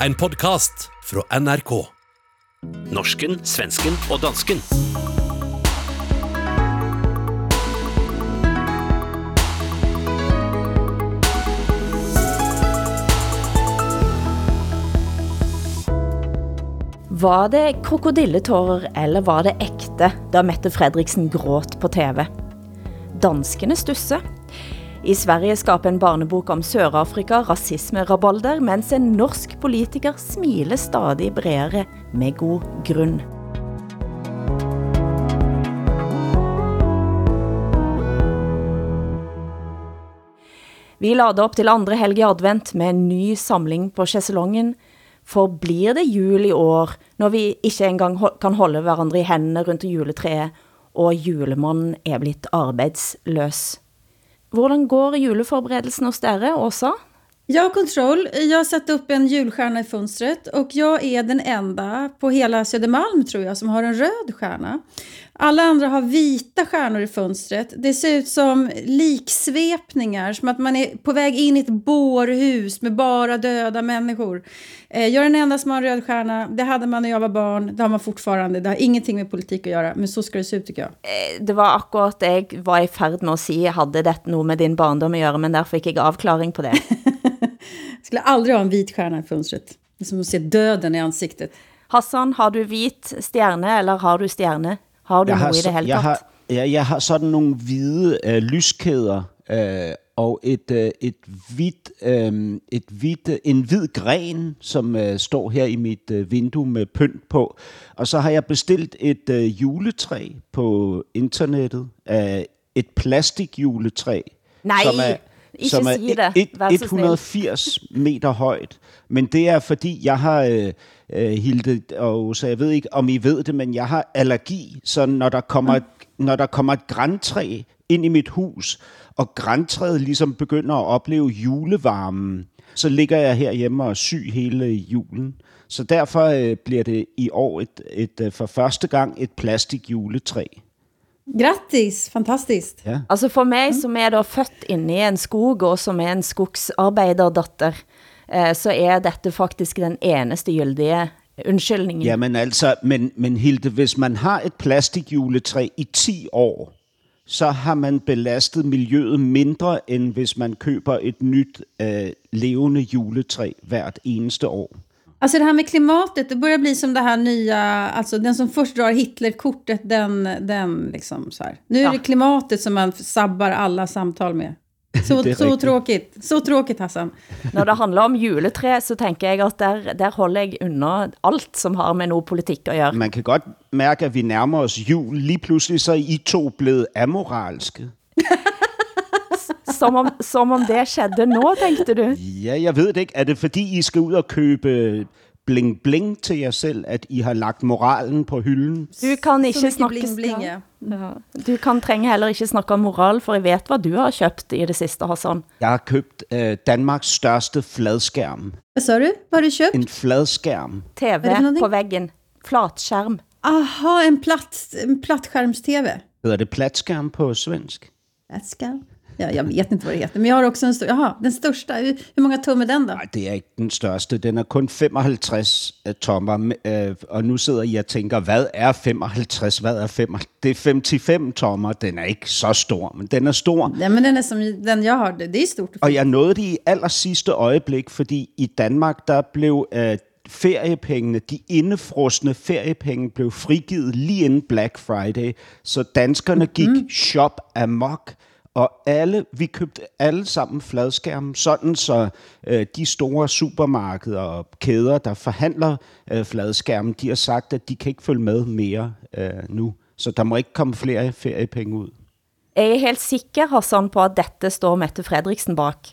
En podkast fra NRK. Norsken, svensken og dansken. Var det krokodilletårer eller var det ekte da Mette Fredriksen gråt på TV? Danskene stusser. I Sverige skaber en barnebok om Sør-Afrika rasisme-rabalder, mens en norsk politiker smiler stadig bredere med god grund. Vi lader op til andre helg i advent med en ny samling på chaiselongen, for blir det jul i år, når vi ikke engang kan holde hverandre i hænderne rundt juletræet, og julemanden er blitt arbejdsløs? Hvordan går juleforberedelsen hos dere, Åsa? Jag har kontroll. Jag har satt upp en julstjärna i fönstret och jag är den enda på hela Södermalm tror jag som har en röd stjärna. Alla andra har vita stjärnor i fönstret. Det ser ut som liksvepningar, som att man är på väg in i ett bårhus med bara döda människor. Eh, Jag är den enda som har en röd stjärna. Det hade man när jag var barn, det har man fortfarande. Det har ingenting med politik att göra, men så ska det se ut tycker jag. Eh, Det var akkurat det jeg var i færd med at sige, hadde dette noget med din barndom at gøre, men der fik jeg avklaring på det. Jag skulle aldrig ha en vit stjärna i fönstret. Det är som att se döden i ansiktet. Hassan, har du hvit stjerne, eller har du stjerne? Har du jeg har, noget det jeg har, ja, jeg har sådan nogle hvide øh, lyskæder øh, og et, øh, et hvidt, øh, et hvidt, øh, en hvid gren, som øh, står her i mit øh, vindue med pynt på. Og så har jeg bestilt et øh, juletræ på internettet. Øh, et plastikjuletræ. Nej, som er, ikke som er sige det. et- Vær så et- snäll. 180 meter højt. Men det er fordi, jeg har, øh, øh, Hilde, og så jeg ved ikke, om I ved det, men jeg har allergi, så når der kommer, et, når der kommer et græntræ ind i mit hus, og græntræet ligesom begynder at opleve julevarmen, så ligger jeg herhjemme og er syg hele julen. Så derfor øh, bliver det i år et, et, øh, for første gang et plastikjuletræ. Grattis, fantastiskt. Ja. Altså for mig, som er da født inde i en skog, og som er en skogsarbejderdatter, eh, så er dette faktisk den eneste gyldige undskyldningen. Jamen altså, men, men Hilde, hvis man har et plastikjuletræ i 10 år, så har man belastet miljøet mindre, end hvis man køber et nyt øh, levende juletræ hvert eneste år. Alltså det här med klimatet, det börjar bli som det här nya, alltså den som först drar Hitlerkortet, den, den liksom så här. Nu är Ja. det klimatet som man sabbar alla samtal med. Så, så tråkigt, så tråkigt Hassan. Når det handler om juletre, så tænker jeg at der, der holder jeg under alt, som har med noget politik at gøre. Man kan godt mærke, at vi nærmer os jul. Lige pludselig så er I to blevet amoralske. Som om, som om det skedde nå, tænkte du? Ja, jeg ved det ikke. Er det fordi, I skal ud og købe bling-bling til jer selv, at I har lagt moralen på hylden? Du kan ikke snakke... bling bling ja. Ja. Du kan trenge heller ikke snakke om moral, for jeg vet hvad du har købt i det sidste, Hassan. Jeg har købt øh, Danmarks største fladskærm. Vad sa du? Vad har du köpt? En fladskærm. TV på væggen. Flatskærm. Aha, en, platt, en plattskärms-tv. Hedder det platskærm på svensk? Lätska. Ja, jag vet inte vad det heter, men jag har också en stor, jaha, den största. Hur, många tum är den då? Nej, det er ikke den største. Den er kun 55 øh, tommer, øh, og nu sidder jeg og tænker, hvad er 55? Hvad er 5? Det er 55 tommer. Den er ikke så stor, men den er stor. Ja, men den är som den jag har, det är stort. Og jeg nåede det i aller sidste øjeblik, fordi i Danmark, der blev øh, feriepengene, de indefrosne feriepenge, blev frigivet lige inden Black Friday. Så danskerne gik mm. shop amok, og alle, vi købte alle sammen fladskærme, sådan så øh, de store supermarkeder og kæder, der forhandler øh, fladskærme, de har sagt, at de kan ikke følge med mere øh, nu. Så der må ikke komme flere feriepenge ud. Jeg er helt sikker, Hassan, på at dette står Mette Fredriksen bak.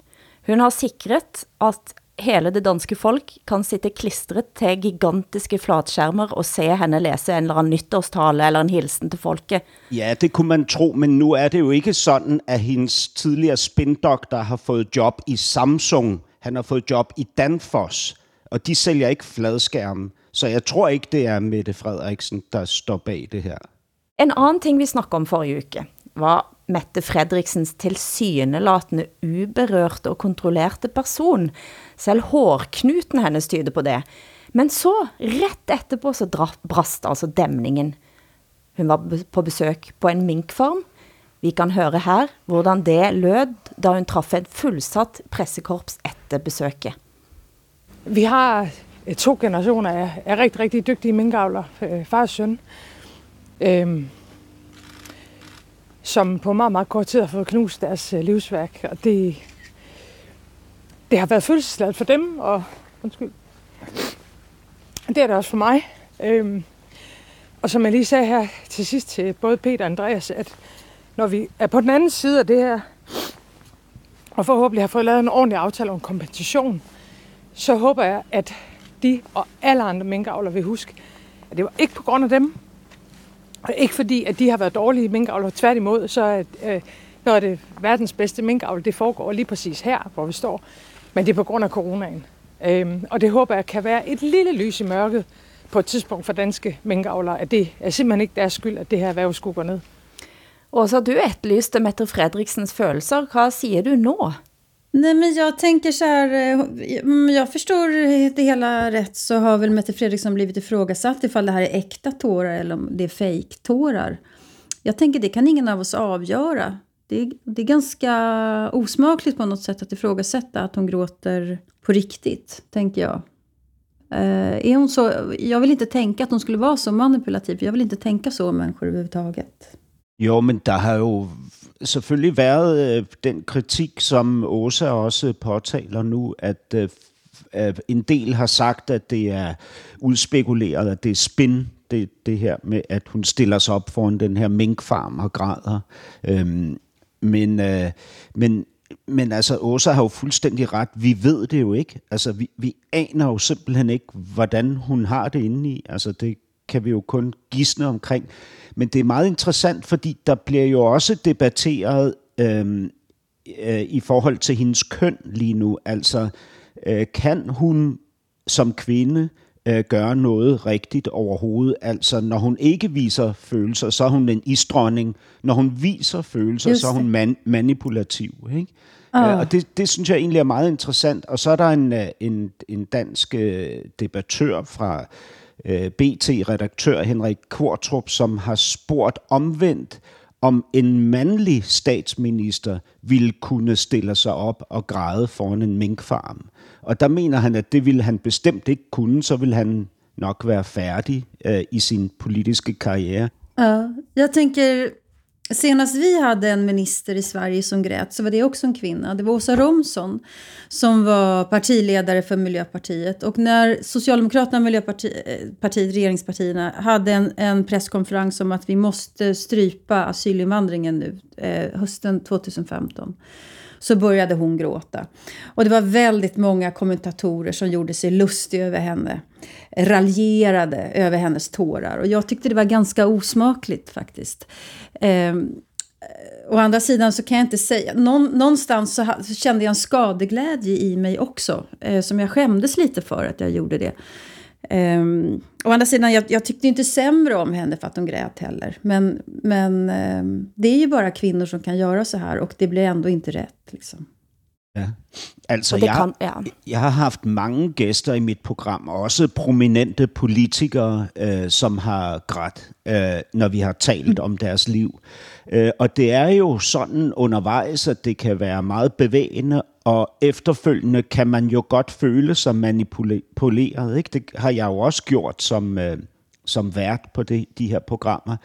Hun har sikret, at hele det danske folk kan sitte klistret til gigantiske flatskærmer og se henne læse en eller anden nytårstale eller en hilsen til folket. Ja, det kunne man tro, men nu er det jo ikke sådan, at hendes tidligere spindoktor har fået job i Samsung. Han har fået job i Danfoss, og de sælger ikke fladskærme. Så jeg tror ikke, det er Mette Frederiksen, der står bag det her. En anden ting, vi snakkede om forrige uke, var Mette Fredriksens tilsynelatende uberørte og kontrollerte person. Selv hårknuten hennes tyder på det. Men så, ret etterpå, så brast altså dæmningen. Hun var på besøg på en minkfarm. Vi kan høre her, hvordan det lød, da hun traf et fuldsatt pressekorps efter besøket. Vi har eh, to generationer af, af rigtig, rigtig dygtige minkavler, far og søn, øh, som på meget, meget kort tid har fået knust deres øh, livsværk. Og det, det har været følelsesladet for dem, og undskyld, det er det også for mig. Øhm, og som jeg lige sagde her til sidst til både Peter og Andreas, at når vi er på den anden side af det her, og forhåbentlig har fået lavet en ordentlig aftale om kompensation, så håber jeg, at de og alle andre minkavler vil huske, at det var ikke på grund af dem, og ikke fordi, at de har været dårlige minkavlere. Tværtimod, så er øh, når det verdens bedste minkavl, det foregår lige præcis her, hvor vi står. Men det er på grund af coronaen. Øhm, og det håber jeg kan være et lille lys i mørket på et tidspunkt for danske minkavlere, at det er simpelthen ikke deres skyld, at det her erhverv skulle gå ned. Og så du etterlyste Mette Fredriksens følelser. Hvad siger du nu? Nej, men jag tänker så här, eh, om jag förstår det hela rätt så har väl Mette Fredriksson blivit ifrågasatt ifall det här är äkta tårar eller om det är fejktårar. Jag tänker det kan ingen av oss avgöra. Det är, det är ganska osmakligt på något sätt att ifrågasätta att hon gråter på riktigt, tänker jag. Uh, är hon så, jag vill inte tänka att hon skulle vara så manipulativ, jag vill inte tänka så om människor överhuvudtaget. Ja, men der har jo selvfølgelig været øh, den kritik, som Åsa også påtaler nu, at øh, en del har sagt, at det er udspekuleret, at det er spin, det, det her med, at hun stiller sig op foran den her minkfarm og græder. Øhm, men, øh, men, men altså, Åsa har jo fuldstændig ret. Vi ved det jo ikke. Altså, vi, vi aner jo simpelthen ikke, hvordan hun har det inde i. Altså, det kan vi jo kun gisne omkring. Men det er meget interessant, fordi der bliver jo også debatteret øh, øh, i forhold til hendes køn lige nu. Altså, øh, kan hun som kvinde øh, gøre noget rigtigt overhovedet? Altså, når hun ikke viser følelser, så er hun en isdronning. Når hun viser følelser, Just så er hun man- manipulativ. Ikke? Uh. og det, det synes jeg egentlig er meget interessant. Og så er der en, øh, en, en dansk øh, debattør fra Øh, BT-redaktør Henrik Kvartrup, som har spurgt omvendt, om en mandlig statsminister ville kunne stille sig op og græde foran en minkfarm. Og der mener han, at det ville han bestemt ikke kunne, så ville han nok være færdig øh, i sin politiske karriere. Ja, jag tänker Senast vi hade en minister i Sverige som grät så var det också en kvinna. Det var Åsa Romson som var partiledare för Miljöpartiet. Och när Socialdemokraterna och Miljöpartiet, eh, regeringspartierna, hade en, en presskonferens om att vi måste strypa asylinvandringen nu, eh, hösten 2015 så började hon gråta. Och det var väldigt många kommentatorer som gjorde sig lustiga över henne. Raljerade över hennes tårar. Och jag tyckte det var ganska osmakligt faktiskt. Eh, å andra sidan så kan jag inte säga... Någon, någonstans så, så, kände jag en skadeglädje i mig också. Eh, som jag skämdes lite för att jag gjorde det. Um, å andra sidan, jag, jag tyckte inte sämre om henne för att hon grät heller. Men, men um, det är ju bara kvinnor som kan göra så här och det blir ändå inte rätt. Liksom. Ja. Altså, jeg, kan, ja. jeg har haft mange gæster i mit program, også prominente politikere, øh, som har grædt, øh, når vi har talt om deres liv. Øh, og det er jo sådan undervejs, at det kan være meget bevægende, og efterfølgende kan man jo godt føle sig manipuleret. Ikke? Det har jeg jo også gjort som, øh, som vært på det, de her programmer.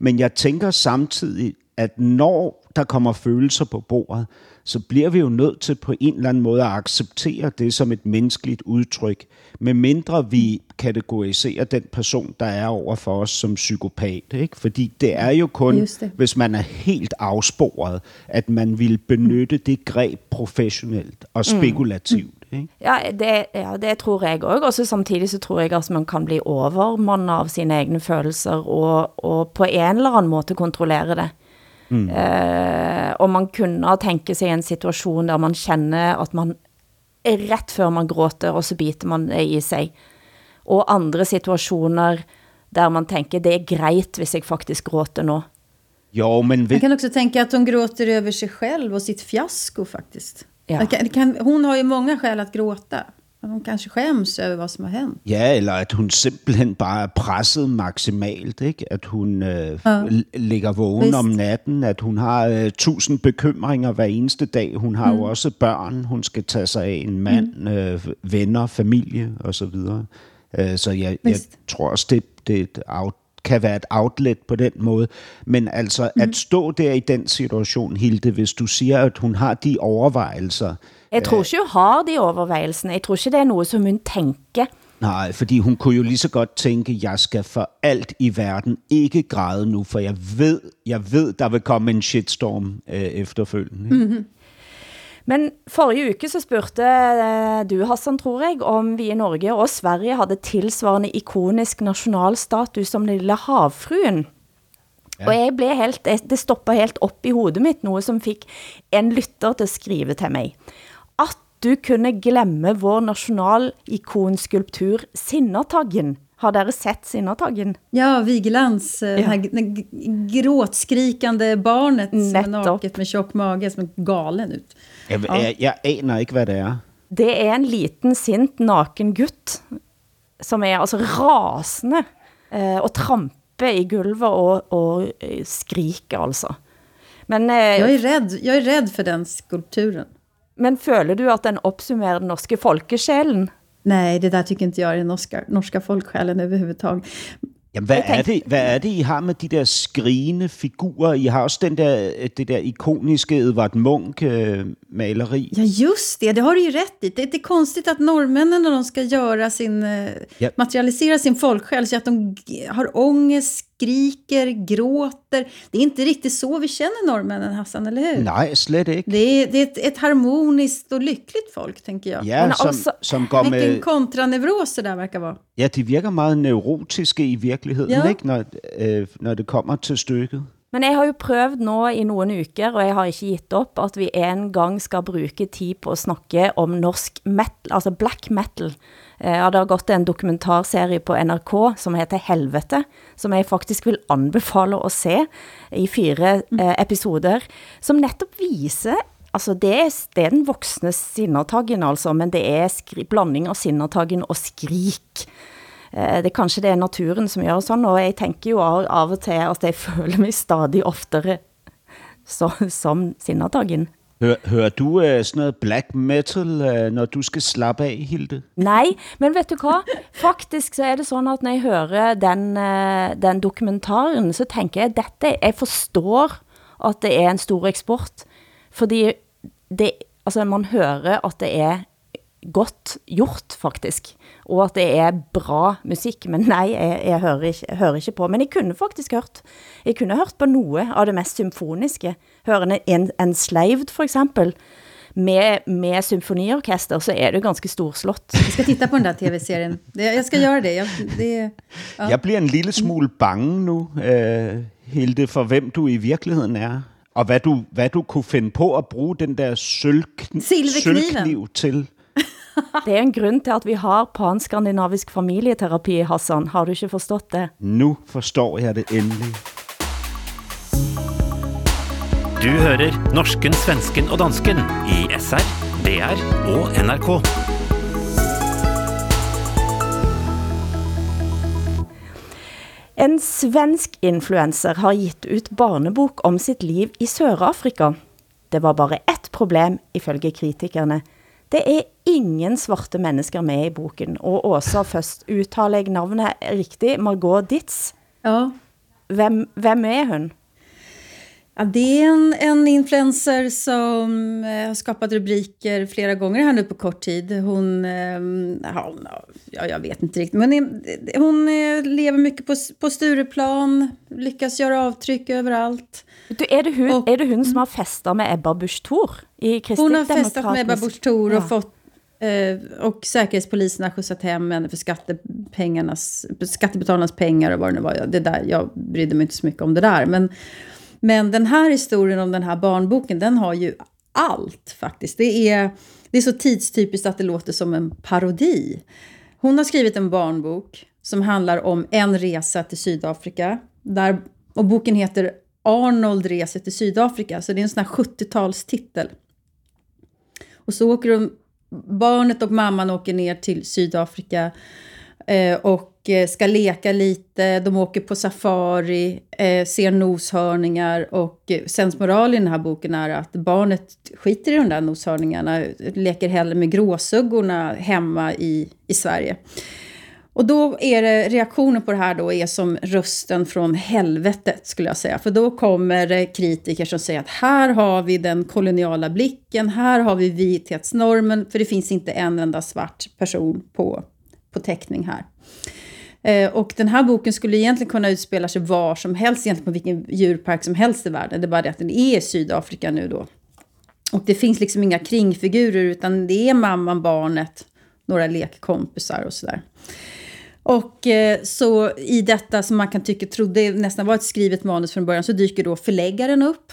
Men jeg tænker samtidig, at når der kommer følelser på bordet, så bliver vi jo nødt til på en eller anden måde at acceptere det som et menneskeligt udtryk, med mindre vi kategoriserer den person, der er over for os som psykopat. Ikke? Fordi det er jo kun, hvis man er helt afsporet, at man vil benytte det greb professionelt og mm. spekulativt. Mm. Ikke? Ja, det, ja, det tror jeg også. Og så samtidig så tror jeg at man kan bli overmandet av sine egne følelser og, og på en eller anden måde kontrollere det. Mm. Eh, og man kunne tænke sig en situation, der man kender, at man er ret før man gråter, og så biter man det i sig. Og andre situationer, der man tænker, det er greit, hvis jeg faktisk gråter nu. Jo, men Man ved, kan också tänka att hon gråter över sig själv och sitt fiasko faktiskt. Ja. Kan, kan, hon har ju många skäl att gråta. Hon kanske skäms över vad som har hänt. ja, eller at hun simpelthen bare er presset maksimalt, ikke? At hun øh, Ja. ligger vågen Vist. om natten, at hun har øh, tusind bekymringer hver eneste dag. Hun har mm. jo også børn, hun skal tage sig af, en mand, mm. øh, venner, familie osv. Øh, så jeg, jeg tror også, det, det er et out, kan være et outlet på den måde. Men altså, mm. at stå der i den situation, Hilde, hvis du siger, at hun har de overvejelser, Jeg tror ikke hun har de overvejelsene. Jeg tror ikke det er noe som hun tenker. Nej, fordi hun kunne jo lige så godt tænke, jeg skal for alt i verden ikke græde nu, for jeg ved, jeg ved der vil komme en shitstorm øh, efterfølgende. Mm. Men forrige uke så spurgte eh, du, Hassan, tror jeg, om vi i Norge og Sverige hadde tilsvarende ikonisk nationalstatus som den lille havfruen. Ja. Og jeg ble helt, det stoppet helt opp i hodet mitt, noe som fik en lytter til at skrive til mig. Du kunne glemme vår nationalikonskulptur Sinnataggen. Har dere sett Sinnataggen? Ja, Vigelands, eh, Ja. det här gråtskrikande barnet som Nettopp. naket med tjock mage som är galen ut. Jeg, jeg, jeg aner ikke, hvad det er. Det er en liten sint naken gutt, som er altså rasende, eh, og tramper i gulvet og, og eh, skriker altså. Men, eh, Jag är, rädd, jag är rädd för den skulpturen. Men føler du at den opsummerer den norske folkesjælen? Nej, det där tycker inte jag är den norska, norska folksjälen överhuvudtaget. Jamen, hvad er, det, hvad er det, I har med de der skrigende figurer? I har også den der, det der ikoniske Edvard Munch-maleri. Ja, just det. Det har du ju rätt i. Det är inte konstigt att norrmännen när de ska göra sin, eh, Ja. materialisera sin folksjäl, så att de har ångest, skriker, gråter. Det är inte riktigt så vi känner norrmännen, Hassan, eller hur? Nej, slet ikke. Det är, det är ett, ett harmoniskt och lyckligt folk, tänker jag. Ja, Men som, også- som går Vilken med... kontraneuros det där verkar vara. Ja, de virker meget neurotiske i virkeligheden, Ja. ikke? Når, øh, når det kommer til stykket. Men jeg har jo prøvd nå i noen uker, og jeg har ikke gitt op, at vi en gang skal bruke tid på at snakke om norsk metal, altså black metal. Eh, Ja, det har gått en dokumentarserie på NRK som heter Helvete, som jeg faktisk vil anbefale at se i fire eh, episoder, som netop viser Altså, det er, det er den voksne sinnertaggen, altså, men det er skri, blanding av sinnertaggen og skrik. Eh, Det er kanskje det er naturen som gjør sånn, og jeg tenker jo av, av og til at jeg føler mig stadig oftere så, som sinnertaggen. Hør, hører du øh, sådan noget black metal, øh, når du skal slappe af, Hilde? Nej, men vet du hvad? Faktisk så er det sådan, at når jeg hører den, eh, den dokumentaren, så tænker jeg, dette, jeg forstår, at det er en stor eksport, fordi det, altså man hører, at det er godt gjort, faktisk, og at det er bra musik, men nej, jeg, jeg, hører ikke, jeg hører ikke på, men jeg kunne faktisk hørt, jeg kunne hørt på noe av det mest symfoniske, hørende en, Enslaved for eksempel, med, med symfoniorkester, så er det ganske storslått. Jag ska titta på den där tv-serien. Det- Jag ska göra det. Jag, det Ja. Jeg bliver en lille smule bange nu, øh, Hilde, for hvem du i virkeligheden er. Og hvad du, hvad du kunne finde på at bruge den der sølvkniv til. Det er en grund til, at vi har panskandinavisk familieterapi, Hassan. Har du ikke forstået det? Nu forstår jeg det endelig. Du hører norsken, svensken og dansken i SR, DR og NRK. En svensk influencer har gitt ut barnebok om sitt liv i Sørafrika. Det var bare ett problem, ifølge kritikerne. Det er ingen svarte mennesker med i boken, og Åsa først uttaler jeg navnet riktig, Margot Ditz. Ja. Hvem, hvem er hun? Ja, det är en, en influencer som eh, har skapat rubriker flera gånger här nu på kort tid. Hon, eh, ja, ja, jag vet inte riktigt, men eh, hon eh, lever mycket på, på Stureplan, lyckas göra avtryck överallt. Du, er, det hun, Og- er det hun som har festet med Ebba Busch Thor i Hon har festat med Ebba Busch Thor och Ja. fått eh, och Säkerhetspolisen har skjutsat hem henne för skattepengarnas, skattebetalarnas pengar och vad det nu var. Det där, jag brydde mig inte så mycket om det där. Men, men den här historien om den här barnboken, den har ju allt faktiskt. Det är, det är så tidstypiskt att det låter som en parodi. Hon har skrivit en barnbok som handlar om en resa till Sydafrika. Där, och boken heter Arnold reser till Sydafrika. Så det är en sån här 70-talstitel. Och så åker de, barnet och mamman åker ner till Sydafrika eh, och eh, ska leka lite. De åker på safari, eh, ser noshörningar och eh, sensmoralen i den här boken är att barnet skiter i de där noshörningarna, leker hellre med gråsuggorna hemma i, i Sverige. Och då är det, reaktionen på det här då är som rösten från helvetet skulle jag säga. För då kommer det kritiker som säger att här har vi den koloniala blicken, här har vi vithetsnormen, för det finns inte en enda svart person på, på teckning här. Eh, och den här boken skulle egentligen kunna utspela sig var som helst, egentligen på vilken djurpark som helst i världen. Det är bara det att den är i Sydafrika nu då. Och det finns liksom inga kringfigurer, utan det är mamman, barnet, några lekkompisar och sådär. Och eh, så i detta som man kan tycka trodde nästan var ett skrivet manus från början så dyker då förläggaren upp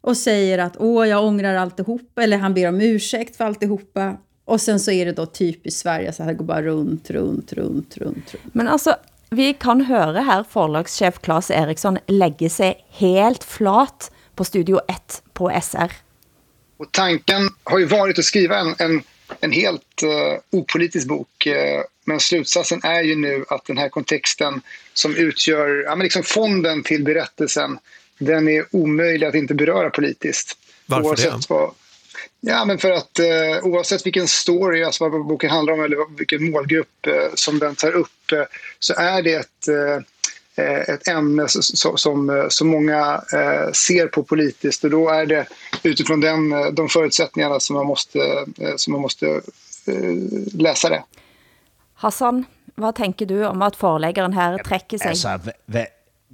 och säger att åh, jag ångrar alltihopa, eller han ber om ursäkt för alltihopa. Och sen så är det då typiskt Sverige, så här går bara runt, runt, runt, runt, runt. Men altså, vi kan høre her forlagschef Claes Eriksson lægge sig helt flat på Studio 1 på SR. Och tanken har ju varit att skriva en, en, en helt uh, opolitisk bok. Uh, men slutsatsen är ju nu att den här kontexten som utgör ja, men liksom fonden till berättelsen, den är omöjlig att inte beröra politiskt. Varför oavsett det? Vad, ja, men för att uh, oavsett vilken story, alltså vad boken handlar om eller vilken målgrupp uh, som den tar upp, uh, så är det ett ett ämne som, som, som många eh, ser på politiskt och då är det utifrån den, de förutsättningarna som man måste, eh, som man måste eh, läsa det. Hassan, hvad tænker du om at forlæggeren her trækker sig? Altså, hvad,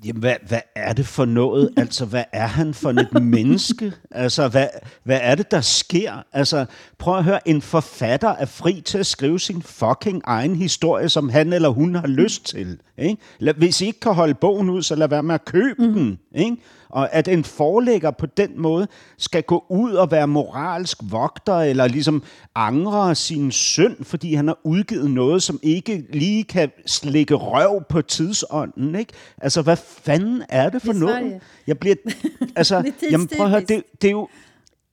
jamen, hvad, hvad er det for noget? Altså, hvad er han for et menneske? Altså, hvad, hvad er det, der sker? Altså, prøv at høre, en forfatter er fri til at skrive sin fucking egen historie, som han eller hun har lyst til. Ikke? Hvis I ikke kan holde bogen ud, så lad være med at købe mm. den. Ikke? Og at en forlægger på den måde skal gå ud og være moralsk vogter, eller ligesom angre sin søn, fordi han har udgivet noget, som ikke lige kan slikke røv på tidsånden. Ikke? Altså, hvad fanden er det for Det noget? Jeg bliver... Altså, Det jamen, prøv at høre, det, det er jo...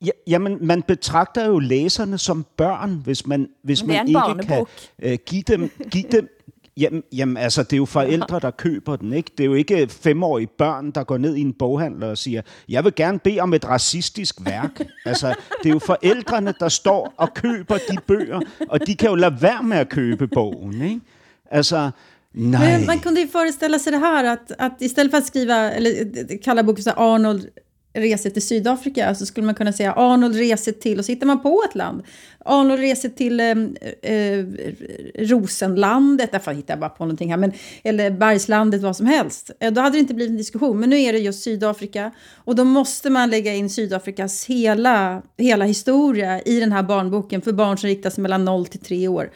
Ja, jamen, man betragter jo læserne som børn, hvis man, hvis man ikke kan øh, give dem... Give dem Jamen, jamen, altså, det er jo forældre, der køber den, ikke? Det er jo ikke femårige børn, der går ned i en boghandler og siger, jeg vil gerne bede om et racistisk værk. Altså, det er jo forældrene, der står og køber de bøger, og de kan jo lade være med at købe bogen, ikke? Altså, nej. Men man kunde ju föreställa sig det här att, att istället för att skriva, eller kalla boken så Arnold reser till Sydafrika så skulle man kunna säga ah, Arnold reser till, och så hittar man på ett land. Ah, Arnold reser till eh, eh, Rosenlandet, därför hittar jag bara på någonting här, men, eller Bergslandet, vad som helst. Eh, då hade det inte blivit en diskussion, men nu är det just Sydafrika. Och då måste man lägga in Sydafrikas hela, hela historia i den här barnboken för barn som riktas mellan 0 till 3 år.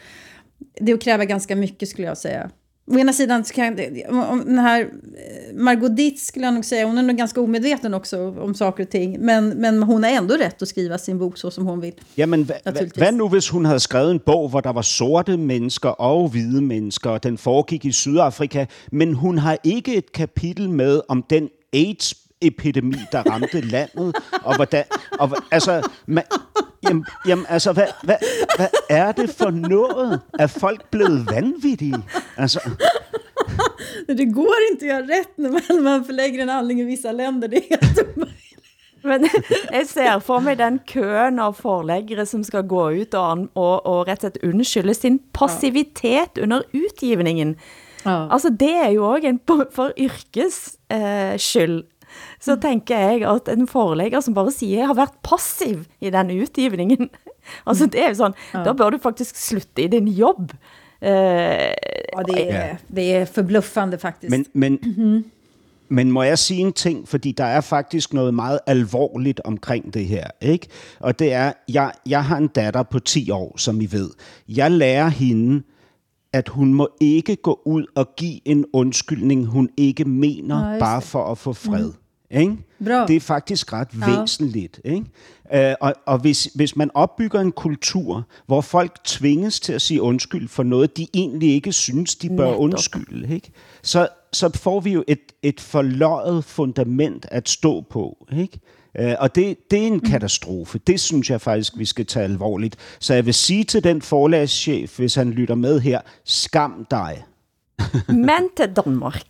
Det kräver ganska mycket skulle jag säga. Å ena sidan så kan jag, om- den här eh, Margot Dietz skulle jag nog säga, hon är nog ganska omedveten också om saker och ting. Men, men hon har ändå rätt att skriva sin bok så som hon vill. Hva, Naturligvis. hvad nu hvis hun havde skrevet en bog, hvor der var sorte mennesker og hvide mennesker, og den foregik i Sydafrika, men hun har ikke et kapitel med om den AIDS epidemi, der ramte landet, og hvordan, og, altså, man, jamen, jamen, altså, hvad, hvad, hvad er det for noget? Er folk blevet vanvittige? Altså, Det går inte att göra rätt när man, man förlägger en handling i vissa länder. Det är helt omöjligt. Men jeg ser for mig den køen av forlæggere, som skal gå ut og, og, og rett og slett undskylde sin passivitet under utgivningen. Ja. Altså, det er jo også en for yrkes eh, skyld. Så tænker jeg at en forlægger som bare siger, jeg har været passiv i den utgivningen. altså, det er jo sådan, da bør du faktisk slutte i din jobb. Eh, Ja, det, är, det är förbluffande faktiskt. Men, men, men må jeg sige en ting, fordi der er faktisk noget meget alvorligt omkring det her, ikke? Og det er, jeg, jeg har en datter på 10 år, som I ved. Jeg lærer hende, at hun må ikke gå ud og give en undskyldning, hun ikke mener, Nå, bare for at få fred. Mm. Ikke? Bra. Det er faktisk ret Ja. væsentligt. Ikke? Øh, og og hvis, hvis man opbygger en kultur, hvor folk tvinges til at sige undskyld for noget, de egentlig ikke synes, de bør Netop. undskylde, ikke? Så, så får vi jo et, et forløjet fundament at stå på, ikke? Øh, og det, det er en katastrofe. Det synes jeg faktisk, vi skal tage alvorligt. Så jeg vil sige til den forlagschef, hvis han lytter med her, skam dig. Men til Danmark.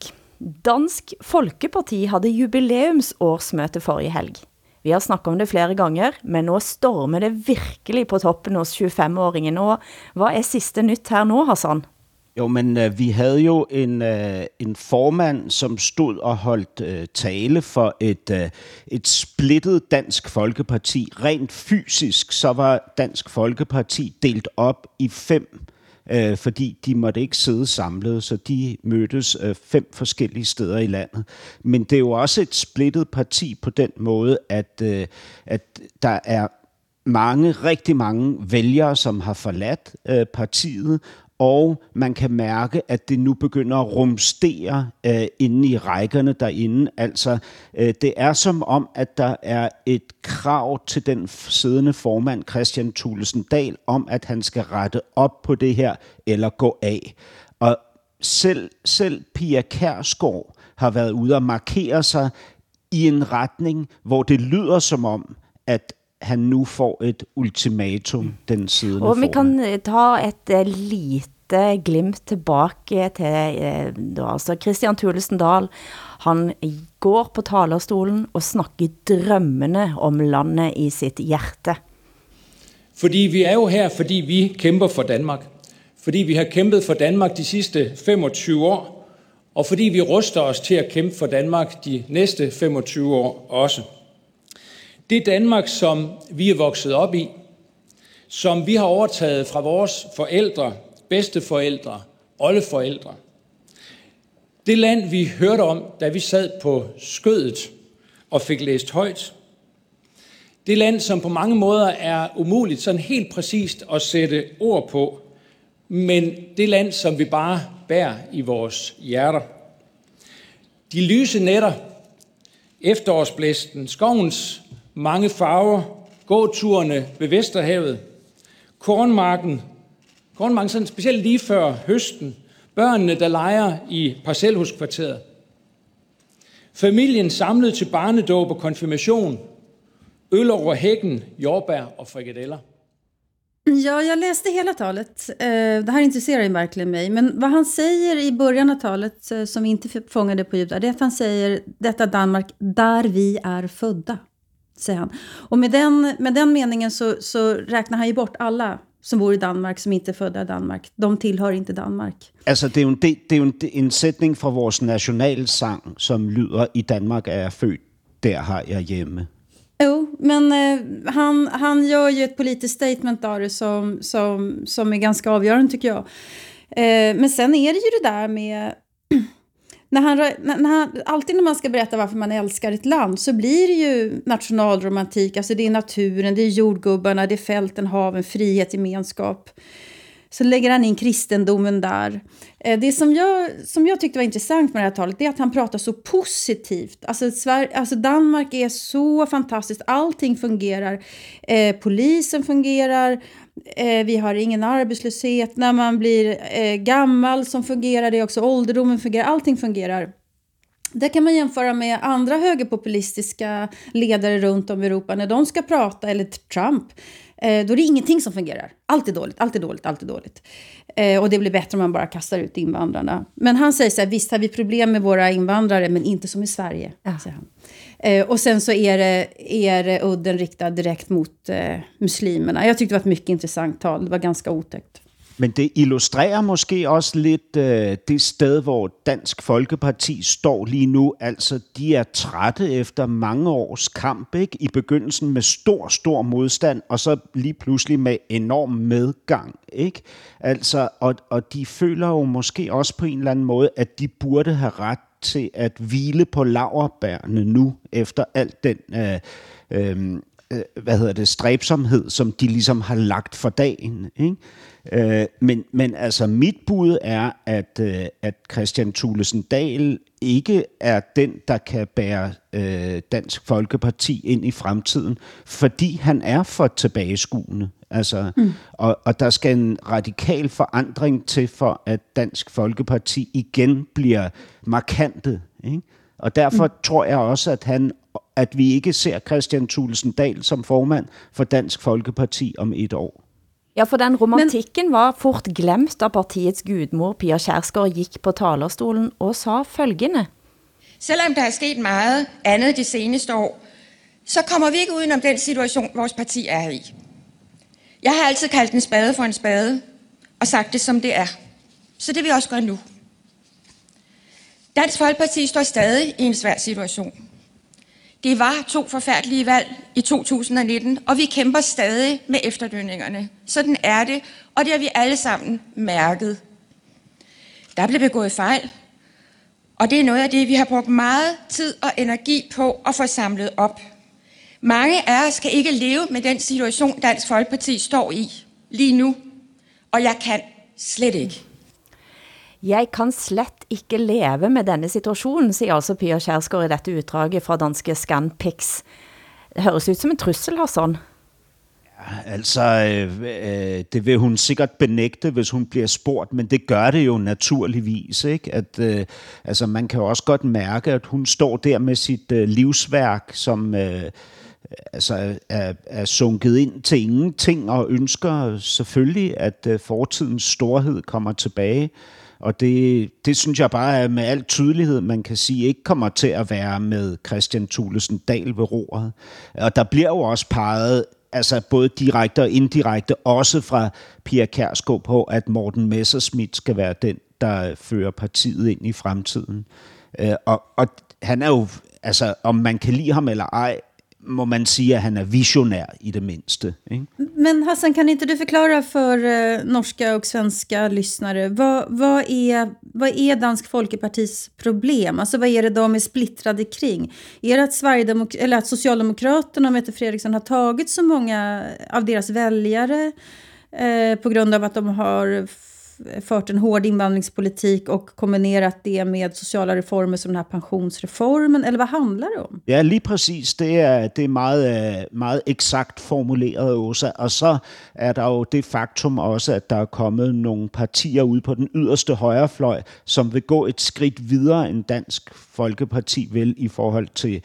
Dansk Folkeparti havde jubilæumsårsmøte forrige helg. Vi har snakket om det flere ganger, men nu stormer det virkelig på toppen hos 25-åringen. Og hvad er sidste nyt her nu, Hassan? Jo, men øh, vi havde jo en, øh, en formand, som stod og holdt øh, tale for et, øh, et splittet Dansk Folkeparti. Rent fysisk, så var Dansk Folkeparti delt op i fem øh, fordi de måtte ikke sidde samlet, så de mødtes øh, fem forskellige steder i landet. Men det er jo også et splittet parti på den måde, at, øh, at der er mange, rigtig mange vælgere, som har forladt øh, partiet, og man kan mærke, at det nu begynder at rumstere øh, inde i rækkerne derinde. Altså, øh, det er som om, at der er et krav til den siddende formand, Christian Thulesen Dahl, om at han skal rette op på det her, eller gå af. Og selv, selv Pia Kærsgaard har været ude og markere sig i en retning, hvor det lyder som om, at han nu får et ultimatum, den siddende Og vi kan eh, ta et eh, lite glimt tilbage til eh, da, altså Christian Thulesen Dahl. Han går på talerstolen og snakker drømmene om landet i sit hjerte. Fordi vi er jo her, fordi vi kæmper for Danmark. Fordi vi har kæmpet for Danmark de sidste 25 år, og fordi vi ruster os til at kæmpe for Danmark de næste 25 år også. Det Danmark, som vi er vokset op i, som vi har overtaget fra vores forældre, bedsteforældre, oldeforældre. Det land, vi hørte om, da vi sad på skødet og fik læst højt. Det land, som på mange måder er umuligt sådan helt præcist at sætte ord på, men det land, som vi bare bærer i vores hjerter. De lyse nætter, efterårsblæsten, skovens mange farver, gåturene ved Vesterhavet, kornmarken, kornmarken sådan specielt lige før høsten, børnene, der leger i parcelhuskvarteret, familien samlet til barnedåb og konfirmation, øl over hækken, jordbær og frikadeller. Ja, jag läste hela talet. Eh, Det här intresserar ju verkligen mig. Men vad han säger i början av talet, eh, som vi inte fångade på ljud, det är att han säger detta Danmark där vi är födda. Säger han. Och med den, med den meningen så, så räknar han ju bort alla som bor i Danmark, som inte är födda i Danmark. De tillhör inte Danmark. Altså, det er jo en, det er jo en, en sætning fra vores nationalsang, som lyder, i Danmark er jeg født, der har jeg hjemme. Jo, men eh, han, han gör ju ett politiskt statement av det som, som, som är ganska avgörande tycker jag. Eh, men sen är det ju det där med... När han, när, han, alltid när man ska berätta varför man älskar ett land så blir det ju nationalromantik. Alltså det är naturen, det är jordgubbarna, det är fälten, haven, frihet, gemenskap. Så lägger han in kristendomen där. Eh, Det som jag, som jag tyckte var intressant med det här talet det är att han pratar så positivt. Alltså, Sverige, alltså Danmark är så fantastiskt, allting fungerar. Eh, polisen fungerar, eh, vi har ingen arbetslöshet. När man blir eh, gammal som fungerar det också, ålderdomen fungerar, allting fungerar. Det kan man jämföra med andra högerpopulistiska ledare runt om i Europa. När de ska prata, eller Trump, eh, då är det ingenting som fungerar. Allt är dåligt, allt är dåligt, allt är dåligt. Eh, och det blir bättre om man bara kastar ut invandrarna. Men han säger så här, visst har vi problem med våra invandrare, men inte som i Sverige. Säger han. Eh, och sen så är det, är det udden riktad direkt mot eh, muslimerna. Jag tyckte det var ett mycket intressant tal, det var ganska otäckt. Men det illustrerer måske også lidt øh, det sted, hvor Dansk Folkeparti står lige nu. Altså, de er trætte efter mange års kamp, ikke? I begyndelsen med stor, stor modstand, og så lige pludselig med enorm medgang, ikke? Altså, og, og de føler jo måske også på en eller anden måde, at de burde have ret til at hvile på laverbærene nu, efter alt den... Øh, øhm, øh, hvad hedder det, stræbsomhed, som de ligesom har lagt for dagen. Ikke? Øh, men, men altså mit bud er, at, øh, at Christian Thulesen Dahl ikke er den, der kan bære øh, Dansk Folkeparti ind i fremtiden, fordi han er for tilbageskuende. Altså, mm. og, og der skal en radikal forandring til, for at Dansk Folkeparti igen bliver markante. Ikke? Og derfor mm. tror jeg også, at han at vi ikke ser Christian Thulesen Dahl som formand for Dansk Folkeparti om et år. Ja, for den romantikken var fort glemt av partiets gudmor Pia Kjærsgaard gik på talerstolen og sa følgende. Selvom der er sket meget andet de seneste år, så kommer vi ikke udenom den situation, vores parti er i. Jeg har altid kaldt en spade for en spade, og sagt det som det er. Så det vil jeg også gøre nu. Dansk Folkeparti står stadig i en svær situation. Det var to forfærdelige valg i 2019, og vi kæmper stadig med efterdønningerne. Sådan er det, og det har vi alle sammen mærket. Der blev begået fejl, og det er noget af det, vi har brugt meget tid og energi på at få samlet op. Mange af os kan ikke leve med den situation, Dansk Folkeparti står i lige nu, og jeg kan slet ikke. Jeg kan slet ikke leve med denne situationen, siger altså Pia Kjærsgaard i dette utdraget fra danske Scanpix. Det høres ut som en trussel, Hassan. Ja, altså, øh, øh, det vil hun sikkert benægte, hvis hun bliver spurgt, men det gør det jo naturligvis. Ikke? At, øh, altså, man kan jo også godt mærke, at hun står der med sit øh, livsværk, som øh, altså, er, er sunket ind til ingenting, og ønsker selvfølgelig, at øh, fortidens storhed kommer tilbage. Og det, det synes jeg bare er med al tydelighed, man kan sige, ikke kommer til at være med Christian Thulesen Dahl ved roret. Og der bliver jo også peget altså både direkte og indirekte, også fra Pia Kærsgaard på, at Morten Messerschmidt skal være den, der fører partiet ind i fremtiden. Øh, og, og han er jo, altså om man kan lide ham eller ej, må man sige, at han är visionär i det minste. Ikke? Men Hassan, kan inte du förklara för uh, eh, norska och svenska lyssnare, vad, vad, är, vad är Dansk Folkepartis problem? Alltså vad är det de är splittrade kring? Är det att, Sverigedemok eller att Socialdemokraterna och Mette Fredriksson har tagit så många av deras väljare uh, eh, på grund av att de har fört en hård invandringspolitik och kombinerat det med sociala reformer som den här pensionsreformen, eller vad handlar det om? Ja, lige præcis. Det er, det er meget, øh, meget eksakt formuleret, Åsa. Og så er der jo det faktum også, at der er kommet nogle partier ud på den yderste højrefløj, som vil gå et skridt videre end Dansk Folkeparti vil i forhold til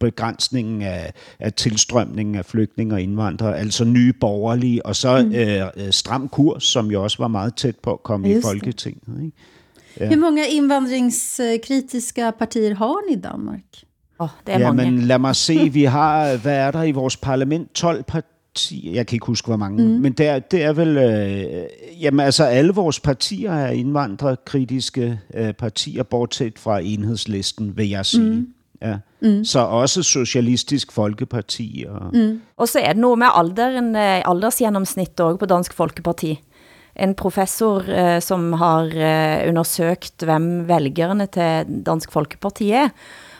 begrænsningen af, af tilstrømningen af flygtninge og indvandrere, altså nye borgerlige, og så mm. øh, stram kurs, som jo også var meget tæt på at komme Just i Folketinget. Ikke? Ja. Hur många invandringskritiska partier har ni i Danmark? Oh, det er ja, mange. men lad mig se, vi har, hvad er der i vores parlament? 12 partier, jeg kan ikke huske, hvor mange, mm. men det er, det er vel, øh, jamen altså alle vores partier er indvandrerkritiske øh, partier, bortset fra enhedslisten, vil jeg sige. Mm. Ja. Mm. Så også Socialistisk Folkeparti. Og... Mm. og så er det noget med alderen, eh, aldersgennemsnit også på Dansk Folkeparti. En professor eh, som har eh, undersøgt, hvem vælgerne til Dansk Folkeparti er,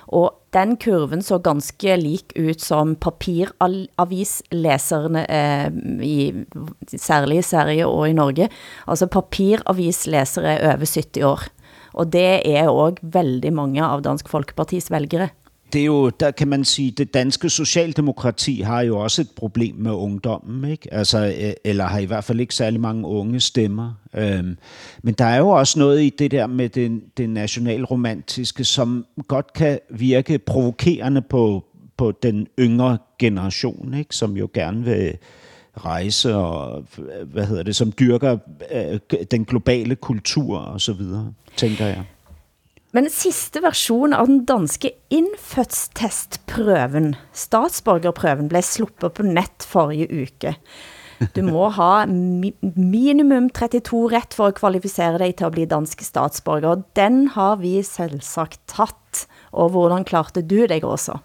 og den kurven så ganske lik ut som papiravislæserne, eh, i, særlig i Sverige og i Norge. Altså papiravislæsere over 70 år. Og det er også veldig mange av Dansk Folkepartis vælgere. Det er jo, der kan man sige, det danske socialdemokrati har jo også et problem med ungdommen, ikke? Altså, øh, eller har i hvert fald ikke særlig mange unge stemmer. Øhm, men der er jo også noget i det der med det, det nationalromantiske, som godt kan virke provokerende på, på den yngre generation, ikke? som jo gerne vil rejse og øh, hvad hedder det, som dyrker øh, den globale kultur og så videre, tænker jeg. Men sidste version av den danske indfødstestprøven, statsborgerprøven, blev sluppet på net forrige uke. Du må ha mi minimum 32 ret for at kvalificere dig til at blive dansk statsborger. Den har vi selvsagt tatt. Og hvordan klarte du dig også?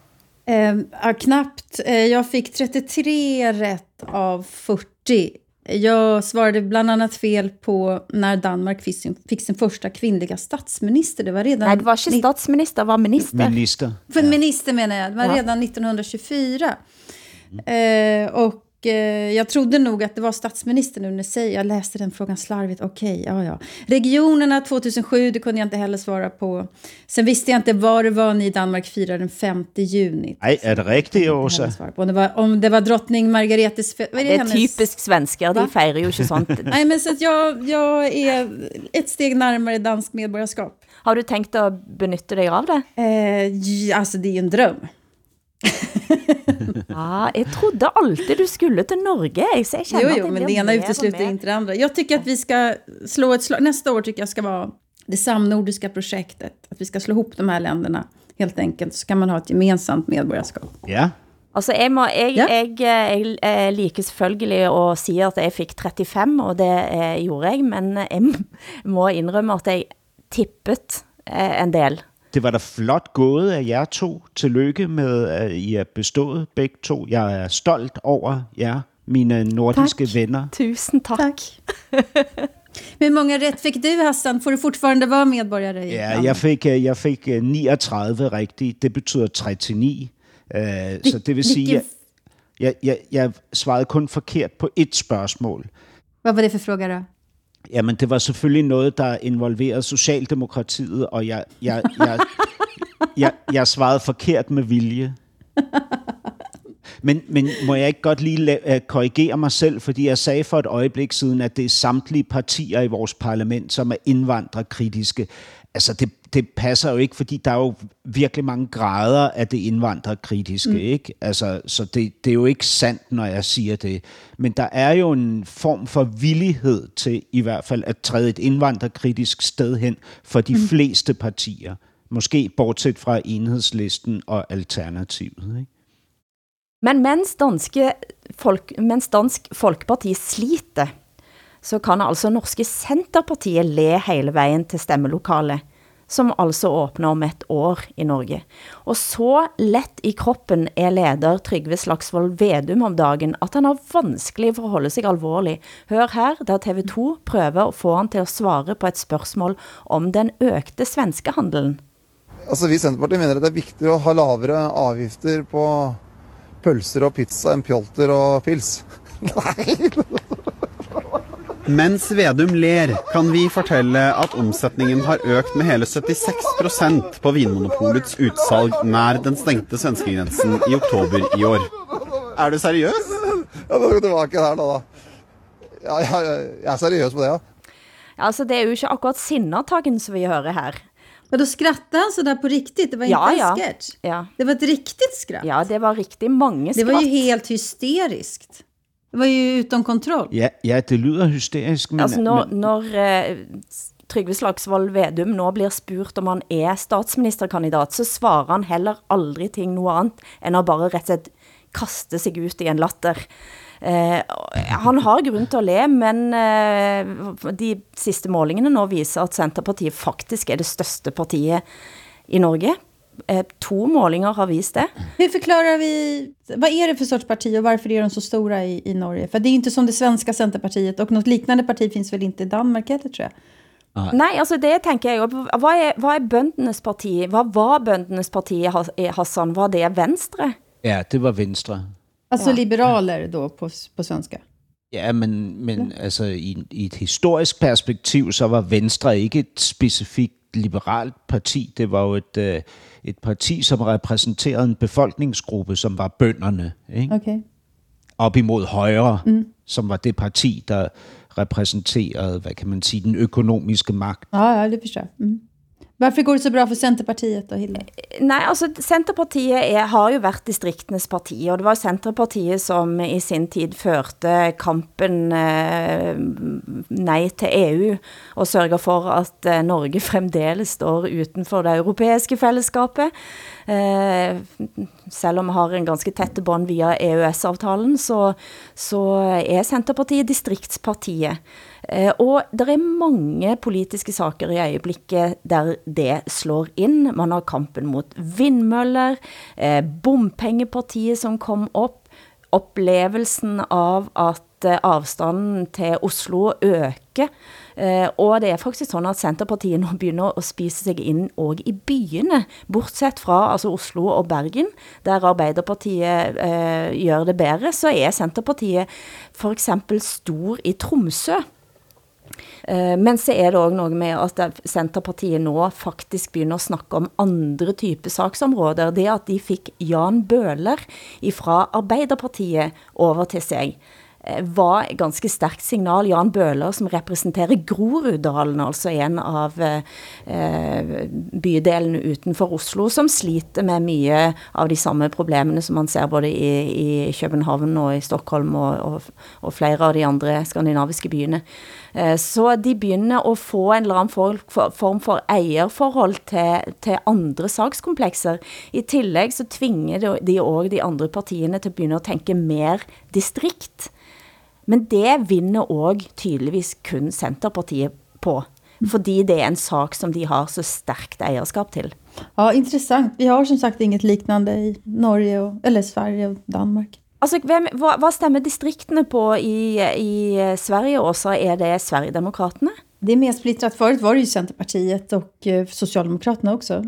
Eh, knappt. Eh, jag fick 33 rätt av 40. Jag svarade bland annat fel på när Danmark fick sin, fick sin första kvinnliga statsminister. Det var redan... Nej, det var inte statsminister, det var minister. Minister. För ja. minister menar jag. Det var ja. redan 1924. Mm. Eh, och jag trodde nog att det var statsministern nu när säger, jag läste den frågan slarvigt, okej, ja ja. Regionerna 2007, det kunde jag inte heller svara på. Sen visste jag inte var det var ni i Danmark firade den 5 juni. Nej, er det rigtigt, Åsa? Om, det var, om det var drottning Margaretes... är det, Det er hennes? typisk svensker, de fejrer jo ikke sånt. Nej, men så att jag, jag är ett steg närmare dansk medborgarskap. Har du tänkt at benytte dig av det? Eh, alltså, det är ju en dröm. Ja, jeg trodde alltid du skulle til Norge. Jo, känner att jo, det men det ena utesluter inte det andra. Jag tycker att vi ska slå ett slag, nästa år tycker jag ska vara det samnordiska projektet. Att vi ska slå ihop de här länderna helt enkelt, så kan man ha ett gemensamt medborgarskap. Ja. Altså, jeg, må, jeg, Ja. jeg, jeg, jeg liker selvfølgelig å si at jeg fik 35, og det eh, gjorde jeg, men jeg må indrømme at jeg tippet eh, en del. Det var da flot gået af jer to. Tillykke med, at I er bestået begge to. Jeg er stolt over jer, mine nordiske Tak. venner. Tusen tak. Tack. Men många rätt fick du Hassan? Får du fortfarande vara medborgare i Ja, jeg fik, øh, jeg fik øh, 39 rigtigt. Det betyder 39. Uh, så det vil sige, jeg, Vilken, jeg, jeg, jeg svarede kun forkert på et spørgsmål. vad var det för fråga då? Jamen, det var selvfølgelig noget, der involverede Socialdemokratiet, og jeg, jeg, jeg, jeg, jeg svarede forkert med vilje. Men, men må jeg ikke godt lige la- øh, korrigere mig selv, fordi jeg sagde for et øjeblik siden, at det er samtlige partier i vores parlament, som er indvandrerkritiske. Altså, det, det passer jo ikke, fordi der er jo virkelig mange grader af det indvandrerkritiske, mm. ikke? Altså, så det, det er jo ikke sandt, når jeg siger det. Men der er jo en form for villighed til i hvert fald at træde et indvandrerkritisk sted hen for de mm. fleste partier. Måske bortset fra enhedslisten og alternativet, ikke? Men mens, danske folk, mens Dansk Folkeparti sliter, så kan altså norske Senterpartiet le hele vejen til stemmelokalet, som altså åbner om et år i Norge. Og så let i kroppen er leder Trygve Slagsvold Vedum om dagen, at han har vanskelig for at holde sig alvorlig. Hør her, da TV2 prøver at få han til at svare på et spørgsmål om den økte svenske handelen. Altså, Vi i Senterpartiet mener at det er vigtigt at ha lavere avgifter på pølser og pizza end pjolter og pils. Mens Vedum ler, kan vi fortelle at omsetningen har økt med hele 76% på Vinmonopolets utsalg nær den stengte svenskegrensen i oktober i år. Er du seriøs? Ja, da går vi tilbake her, da. da. Ja, ja, ja, jeg er seriøs på det, ja. Altså, det er jo ikke akkurat sinnatagen som vi hører her. Men då skrattade han sådär på riktigt, det var Ja, inte ja. en sketch. Ja, Det var ett riktigt skratt. ja det var riktigt mange det skratt. var ju helt hysteriskt. Det var ju utom kontroll. Ja, ja det lyder hysterisk, men... Altså når, men når eh, Trygve Slagsvold Vedum nå blir spurt om han er statsministerkandidat, så svarer han heller aldrig ting noe andet, end at bare rett og slett kaste sig ut i en latter. Eh, han har grund til at le, men eh, de sidste målingene nå viser, at Centerpartiet faktisk er det største partiet i Norge. Eh, to målinger har vist det. Hur förklarar vi, vad är det för sorts parti och varför är de så stora i, i Norge? För det är inte som det svenska Centerpartiet och något liknande parti finns väl inte i Danmark heller tror jag. Nej, altså det tænker jeg jo. Hvad er, hvad er bøndenes parti? Hvad var bøndenes parti, Has- Hassan? Var det Venstre? ja, det var Venstre. Alltså Ja. liberaler då på, på svenska. Ja, men, men altså, i, i et historisk perspektiv, så var Venstre ikke et specifikt liberalt parti. Det var jo et, øh, et parti, som repræsenterede en befolkningsgruppe, som var bønderne. Ikke? Okej. Op imod højre, mm. som var det parti, der repræsenterede, hvad kan man sige, den økonomiske magt. Ja, ja, det förstår jag. Mm. Varför går det så bra för Centerpartiet då, Hilde? Eh, nej, altså Centerpartiet er, har jo været distriktenes parti, og det var Centerpartiet, som i sin tid førte kampen eh, nej til EU, og sørger for at eh, Norge fremdeles står utenfor det europæiske fællesskabet. Eh, selv om vi har en ganske tætte bånd via EØS-avtalen, så, så er Centerpartiet distriktspartiet. Eh, og der er mange politiske saker i øjeblikket, der det slår ind. Man har kampen mot vindmøller, eh, bompengepartiet, som kom op, oplevelsen av at eh, afstanden til Oslo øker øke. Eh, og det er faktisk sådan, at Centerpartiet nu begynder at spise sig ind og i byene, bortsett fra altså Oslo og Bergen, der Arbeiderpartiet eh, gør det bedre, så er Centerpartiet for eksempel stor i Tromsø. Eh, men så er det også noget med, at Centerpartiet nå faktisk begynder at snakke om andre typer saksområder. Det at de fik Jan Bøhler fra Arbeiderpartiet over til sig, eh, var et ganske stærkt signal. Jan Bøhler, som representerer Groruddalen, altså en av eh, bydelene utenfor Oslo, som sliter med mye av de samme problemene, som man ser både i, i København og i Stockholm og, og, og flere av de andre skandinaviske byene. Eh, så de begynder at få en eller anden form for ejerforhold til, til andre sagskomplekser. I tillegg så tvinger de også de andre partierne til at begynde at tænke mere distrikt. Men det vinner også tydeligvis kun Centerpartiet på, fordi det er en sak, som de har så stærkt ejerskab til. Ja, intressant. Vi har som sagt inget liknande i Norge, och, eller Sverige och Danmark. Altså, hvem, hvad, hvad stemmer distriktene på i, i eh, Sverige også? Er det Sverigedemokraterne? Det är mer splittrat. Förut var det ju Centerpartiet och eh, Socialdemokraterna också.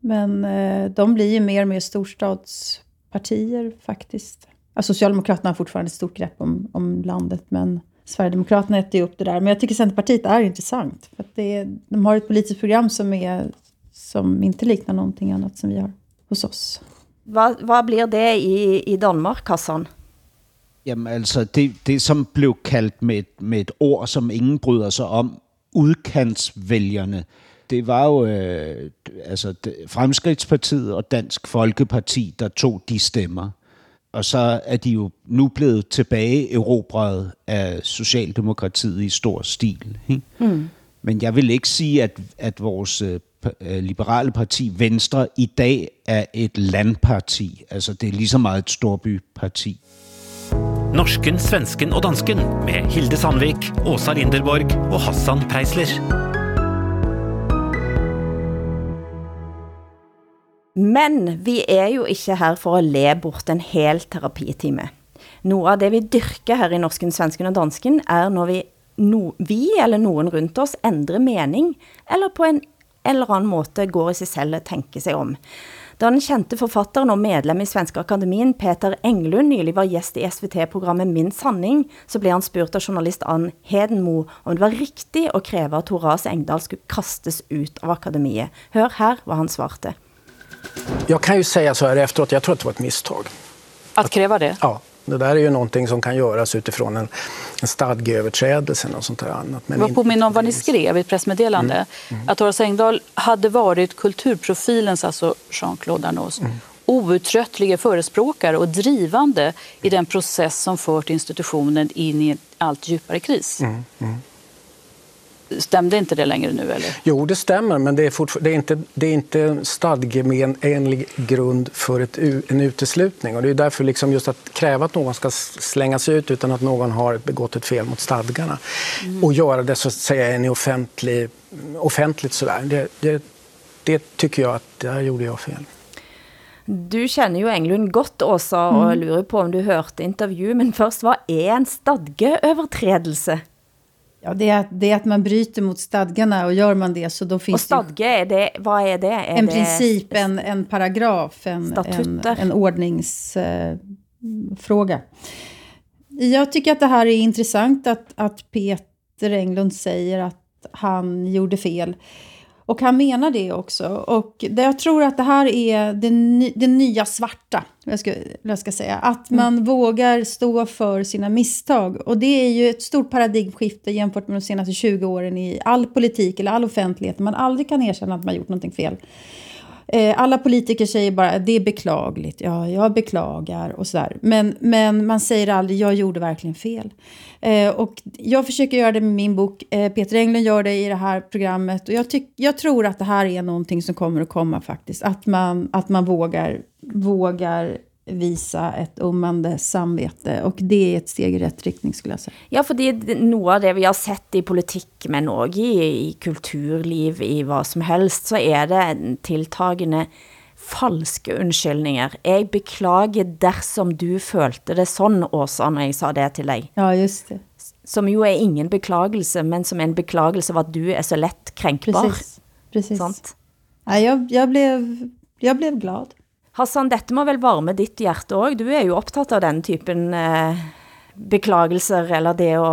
Men eh, de blir ju mer och mer storstadspartier faktiskt. Ja, Socialdemokraterna har fortfarande ett stort grepp om, om landet, men Sverigedemokraterna äter ju upp det där. Men jag tycker Centerpartiet är intressant. För att det, de har ett politiskt program som, är, som inte liknar någonting annat som vi har hos oss. Hvad, hvad bliver det i, i Danmark, Hassan? Jamen altså, det, det som blev kaldt med et, med et ord, som ingen bryder sig om, udkantsvælgerne, det var jo øh, altså, det, og Dansk Folkeparti, der tog de stemmer. Og så er de jo nu blevet tilbage erobret af Socialdemokratiet i stor stil. Ikke? Mm. Men jeg vil ikke sige, at, at vores Øh, liberale parti Venstre i dag er et landparti. Altså det er lige så meget et storbyparti. Norsken, svensken og dansken med Hilde Sandvik, Åsa Linderborg og Hassan Preisler. Men vi er jo ikke her for at le bort en hel terapitime. Noget af det vi dyrker her i Norsken, Svensken og Dansken er når vi, no, vi eller nogen rundt oss ændrer mening, eller på en eller anden måte går i sig selv og tænker sig om. Da den kendte forfatteren og medlem i Svenska Akademien, Peter Englund, nylig var gæst i SVT-programmet Min Sanning, så blev han spurgt av journalist Ann Hedenmo, om det var riktigt at kræve at Horace Engdahl skulle kastes ut av akademiet. Hør her, hvad han svarte. Jag kan ju säga så här efteråt, jag tror att det var ett misstag. Att kräva det? Ja. Det där är ju någonting som kan göras utifrån en, en stadgeöverträdelse och sånt där annat. Men vad påminner om vad ni skrev i ett pressmeddelande. Mm. Mm. Att Horace Engdahl hade varit kulturprofilens, alltså Jean-Claude Arnaults, mm. outtröttliga förespråkare och drivande i den process som fört institutionen in i en allt djupare kris. Mm. Stämde inte det längre nu? Eller? Jo, det stämmer, men det är, det är inte, det är inte en stadgemenlig grund för ett, en uteslutning. Och det är därför liksom just att kräva att någon ska slängas ut utan att någon har begått ett fel mot stadgarna mm. och göra det så att säga en offentlig, offentligt sådär. Det, det, det tycker jag att där gjorde jag fel. Du känner ju Englund godt, Åsa, og mm. lurer på om du hørte intervju, men først, hvad er en stadgeöverträdelse? Ja, det är, det är att man bryter mot stadgarna och gör man det så då finns och stadga, är det, vad är det? Är en det princip, en, en paragraf, en, en, en ordningsfråga. Eh, jag tycker att det här är intressant att, att Peter Englund säger att han gjorde fel. Och han menar det också. Och det, jag tror att det här är det, det nya svarta, jag ska, jag ska säga. Att mm. man mm. vågar stå för sina misstag. Och det är ju ett stort paradigmskifte jämfört med de senaste 20 åren i all politik eller all offentlighet. Man aldrig kan erkänna att man gjort någonting fel. Eh, alla politiker säger bara det är beklagligt, ja, jag beklagar och sådär. Men, men man säger aldrig, jag gjorde verkligen fel. Eh, och jag försöker göra det med min bok, eh, Peter Englund gör det i det här programmet. Och jag, tyck, jag tror att det här är någonting som kommer att komma faktiskt. Att man, att man vågar, vågar visa ett ummande samvete och det är ett steg i rätt riktning skulle jag säga. Ja, för det är något av det vi har sett i politik men också i, i kulturliv, i vad som helst, så är det tilltagande falske undskyldninger. Jeg beklager dersom du følte det sådan, Åsa, når jeg sa det til dig. Ja, just det. som jo er ingen beklagelse, men som en beklagelse av at du er så lett kränkbar. Precis, precis. Sant? Nej, jag, jag, blev, jag blev glad. Hassan, dette må vel varme ditt hjerte også. Du er jo optaget av den typen eh, beklagelser, eller det å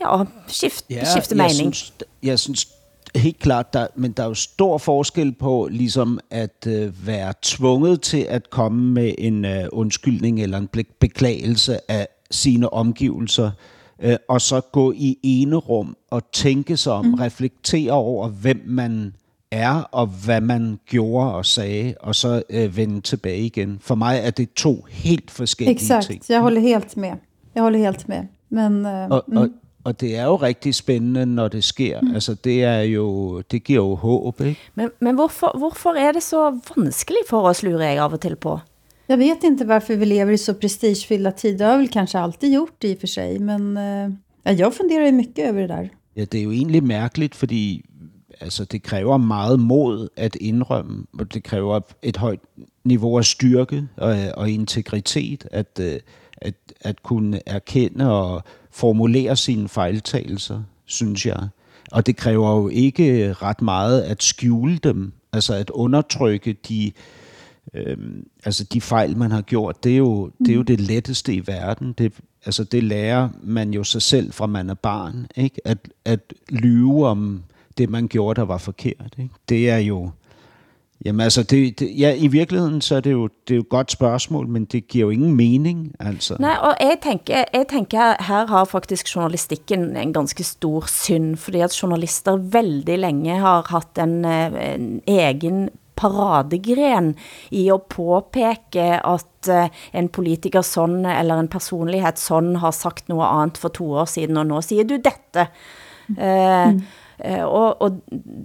ja, skifte, Ja, skifte jeg mening. Synes, jeg synes helt klart, der, men der er jo stor forskel på ligesom at øh, være tvunget til at komme med en øh, undskyldning eller en beklagelse af sine omgivelser, øh, og så gå i ene rum og tænke sig om, mm. reflektere over, hvem man er, og hvad man gjorde og sagde, og så øh, vende tilbage igen. For mig er det to helt forskellige Exakt, ting. jag håller helt med. Jag håller helt med. Men, eh, Og, mm. og, og det er jo rigtig spændende, når det sker. Mm. Altså, det er jo, det giver jo håb, ikke? Men, men hvorfor, hvorfor er det så vanskelig for os, lurer jeg av og til på? Jag vet inte varför vi lever i så prestigefyllda tider. Det har väl kanske alltid gjort i och för sig. Men eh, ja, jag funderar ju mycket över det där. Ja, det er jo egentlig mærkeligt, fordi altså, det kræver meget mod at indrømme, og det kræver et højt niveau af styrke og, og integritet, at, øh, at, at kunne erkende og formulere sine fejltagelser, synes jeg. Og det kræver jo ikke ret meget at skjule dem, altså at undertrykke de, øhm, altså de fejl, man har gjort, det er jo, det, er jo det letteste i verden. Det, altså det lærer man jo sig selv fra man er barn, ikke? At, at lyve om det, man gjorde, der var forkert. Ikke? Det er jo... Jamen altså, det, det, ja, i virkeligheden så er det, jo, det er jo et godt spørgsmål, men det giver jo ingen mening, altså. Nej, og jeg tænker, jeg tænker, her har faktisk journalistikken en ganske stor synd, fordi at journalister veldig længe har haft en, en egen paradegren i at påpeke at eh, en politiker sånn, eller en personlighed sånn, har sagt noget andet for to år siden, og nå siger du dette. Eh, eh, Eh, og, og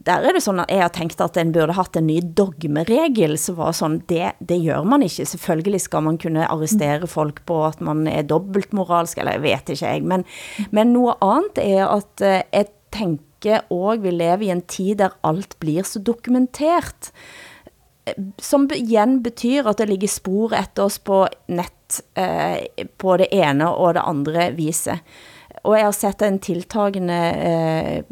der er det sådan, at jeg har tænkt, at en burde haft en ny dogmeregel, så var sådan, det, det gør man ikke. Selvfølgelig skal man kunne arrestere folk på, at man er dobbeltmoralsk, eller jeg vet ikke jeg, men, men noget andet er, at eh, jeg tænker og vi lever i en tid, der alt blir så dokumentert eh, som igen betyder at det ligger spor efter os på net eh, på det ene og det andre viset. Og jeg har sett en tiltagende eh,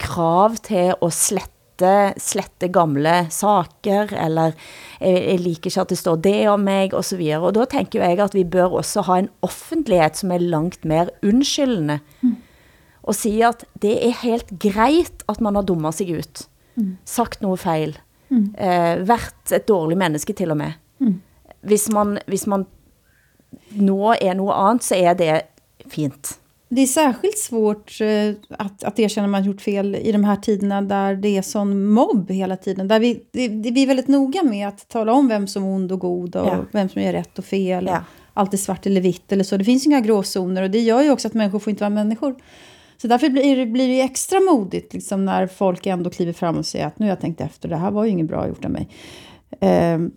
krav til at slette, slette gamle saker, eller jeg, jeg liker ikke at det står det om mig, og så videre. Og da tænker jeg at vi bør også ha en offentlighed, som er langt mer undskyldende, og sige at det er helt greit at man har dummet sig ut, Mm. sagt noget fejl, Mm. eh, vært et dårligt menneske til og med. Mm. Hvis man, hvis man nå er noget andet, så er det fint. Det är särskilt svårt eh, att, att erkänna man gjort fel i de här tiderna där det är sån mobb hela tiden. Där vi, det, det, vi är väldigt noga med att tala om vem som är ond och god och Ja. vem som gör rätt och fel. Ja. Och allt är svart eller vitt eller så. Det finns inga gråzoner och det gör ju också att människor får inte vara människor. Så därför blir det, blir det extra modigt liksom, när folk ändå kliver fram och säger att nu har jag tänkt efter, det här var ju inget bra gjort av mig. Ehm,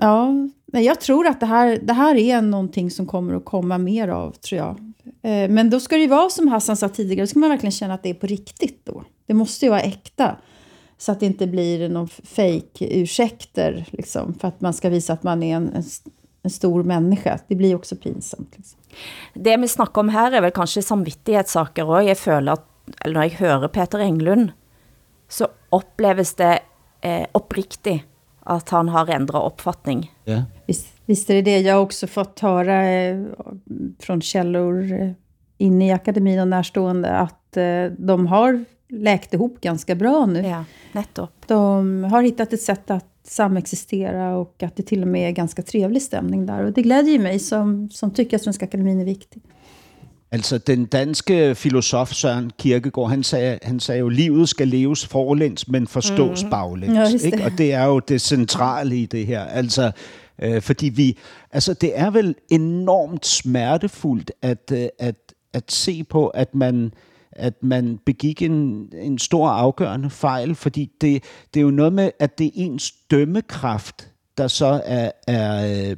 ja, jag tror att det här, det här är någonting som kommer att komma mer av, tror jag. Eh, Men då ska det ju vara som Hassan sa tidigare, då ska man verkligen känna att det är på riktigt då. Det måste ju vara äkta. Så att det inte blir någon fake-ursäkter, liksom, för att man ska visa att man är en, en, en stor människa. Det blir också pinsamt. Liksom. Det vi snakker om her er vel kanskje samvittighedssaker også. Jeg føler at, eller når jeg hører Peter Englund, så opleves det eh, oppriktigt at han har ændret opfattning. Ja. Visst, visst är det det. Jag har också fått höra eh, från källor eh, inne i akademin och närstående att eh, de har läkt ihop ganska bra nu. Ja, nettopp. De har hittat ett sätt att samexistera och att det till och med är ganska trevlig stämning där. Och det glädjer mig som, som tycker att Svenska Akademin är viktig. Altså, den danske filosof Søren Kierkegaard, han sagde, han sagde jo, livet skal leves forlæns, men forstås mm. baglæns. Ja, det. ikke? Og det er jo det centrale i det her. Altså, øh, fordi vi, altså, det er vel enormt smertefuldt at, øh, at, at se på, at man, at man begik en, en stor afgørende fejl, fordi det, det er jo noget med, at det er ens dømmekraft, der så er, er øh,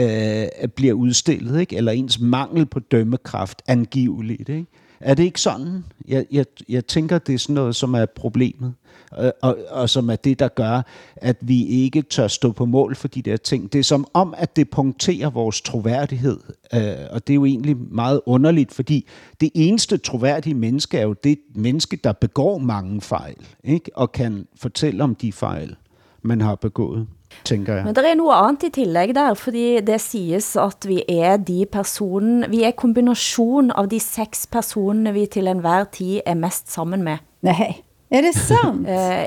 øh, bliver udstillet, ikke? eller ens mangel på dømmekraft angiveligt. Ikke? Er det ikke sådan? Jeg, jeg, jeg tænker, det er sådan noget, som er problemet, og, og, og som er det, der gør, at vi ikke tør stå på mål for de der ting. Det er som om, at det punkterer vores troværdighed, øh, og det er jo egentlig meget underligt, fordi det eneste troværdige menneske er jo det menneske, der begår mange fejl, ikke? og kan fortælle om de fejl, man har begået tænker jeg. Men det er noget andet i tillegg der, fordi det siges at vi er de personer, vi er kombination av de seks personer vi til enhver tid er mest sammen med. Nej, är det sant? Eh,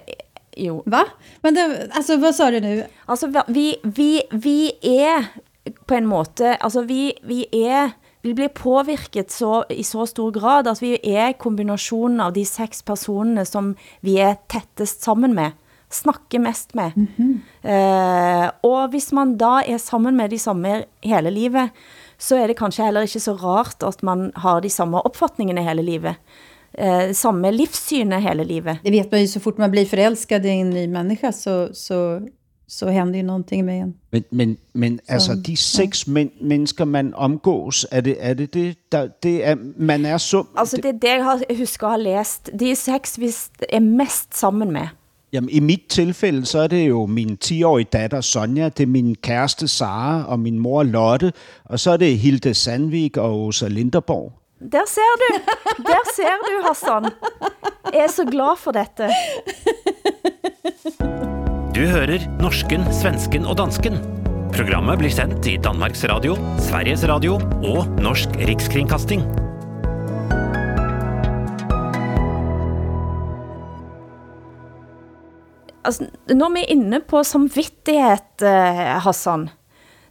jo. Va? Men det, alltså vad sa du nu? Altså, vi, vi, vi er på en måte, altså vi, vi er, vi blir påvirket så, i så stor grad, at vi er kombinationen av de seks personene som vi er tettest sammen med, snakker mest med. Mm -hmm. eh, og hvis man da er sammen med de samme hele livet, så er det kanskje heller ikke så rart at man har de samme opfattningene hele livet. Eh, samme livssynet hele livet. Det vet man ju, så fort man blir förälskad i en ny människa så, så, så händer ju någonting med en. Men, men, men altså, de seks ja. men, mennesker, man omgås, er det er det, det der, det er, man er sum... Altså, det er det, jeg har, husker at have læst. De seks, vi er mest sammen med. Jamen, i mit tilfælde, så er det jo min 10-årige datter Sonja, det er min kæreste Sara og min mor Lotte, og så er det Hilde Sandvik og Åsa Linderborg. Der ser du, der ser du, Hassan. Jeg er så glad for dette. Du hører norsken, svensken og dansken. Programmet blir sendt i Danmarks Radio, Sveriges Radio og Norsk Rikskringkasting. Altså, når vi er inne på samvittighet, eh, Hassan.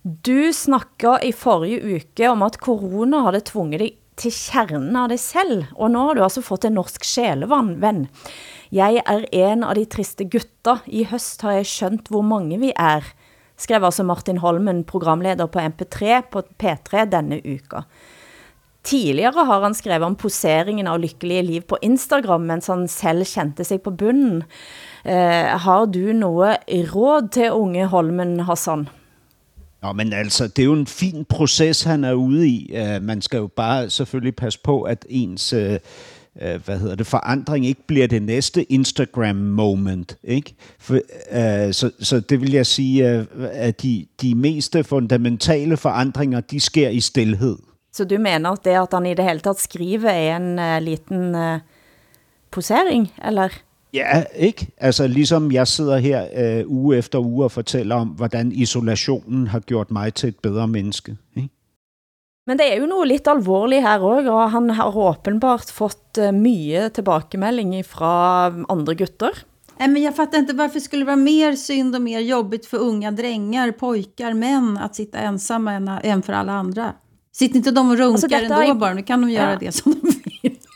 Du snakker i forrige uke om at corona havde tvunget dig til kernen av dig selv, og nu har du altså fået en norsk sjælevenn. Jeg er en av de triste gutter. I høst har jeg skjønt hvor mange vi er, skrev altså Martin Holmen, programleder på MP3 på P3 denne uka. Tidligere har han skrevet om poseringen av lykkelige liv på Instagram, mens han selv kendte sig på bunden. Eh, har du noget råd til unge Holmen, Hassan? Nå, men altså, det er jo en fin proces, han er ude i. Uh, man skal jo bare selvfølgelig passe på, at ens uh, uh, hvad hedder det, forandring ikke bliver det næste Instagram-moment. Ikke? For, uh, så, så det vil jeg sige, uh, at de, de meste fundamentale forandringer, de sker i stillhed. Så du mener, at det at han i det hele taget skriver er en uh, liten uh, posering, eller? Ja, ikke? Altså ligesom jeg sidder her øh, uge efter uge og fortæller om, hvordan isolationen har gjort mig til et bedre menneske. Ikke? Men det er jo noget lidt alvorligt her også, og han har åbenbart fått uh, mye tilbakemelding fra andre gutter. Nej, men jag fattar inte varför skulle det vara mer synd och mer jobbigt för unga drängar, pojkar, män att sitta ensamma än, än för alla andra. Sitter inte de och runkar alltså, ändå är... bara, nu kan de göra ja. det som de vill.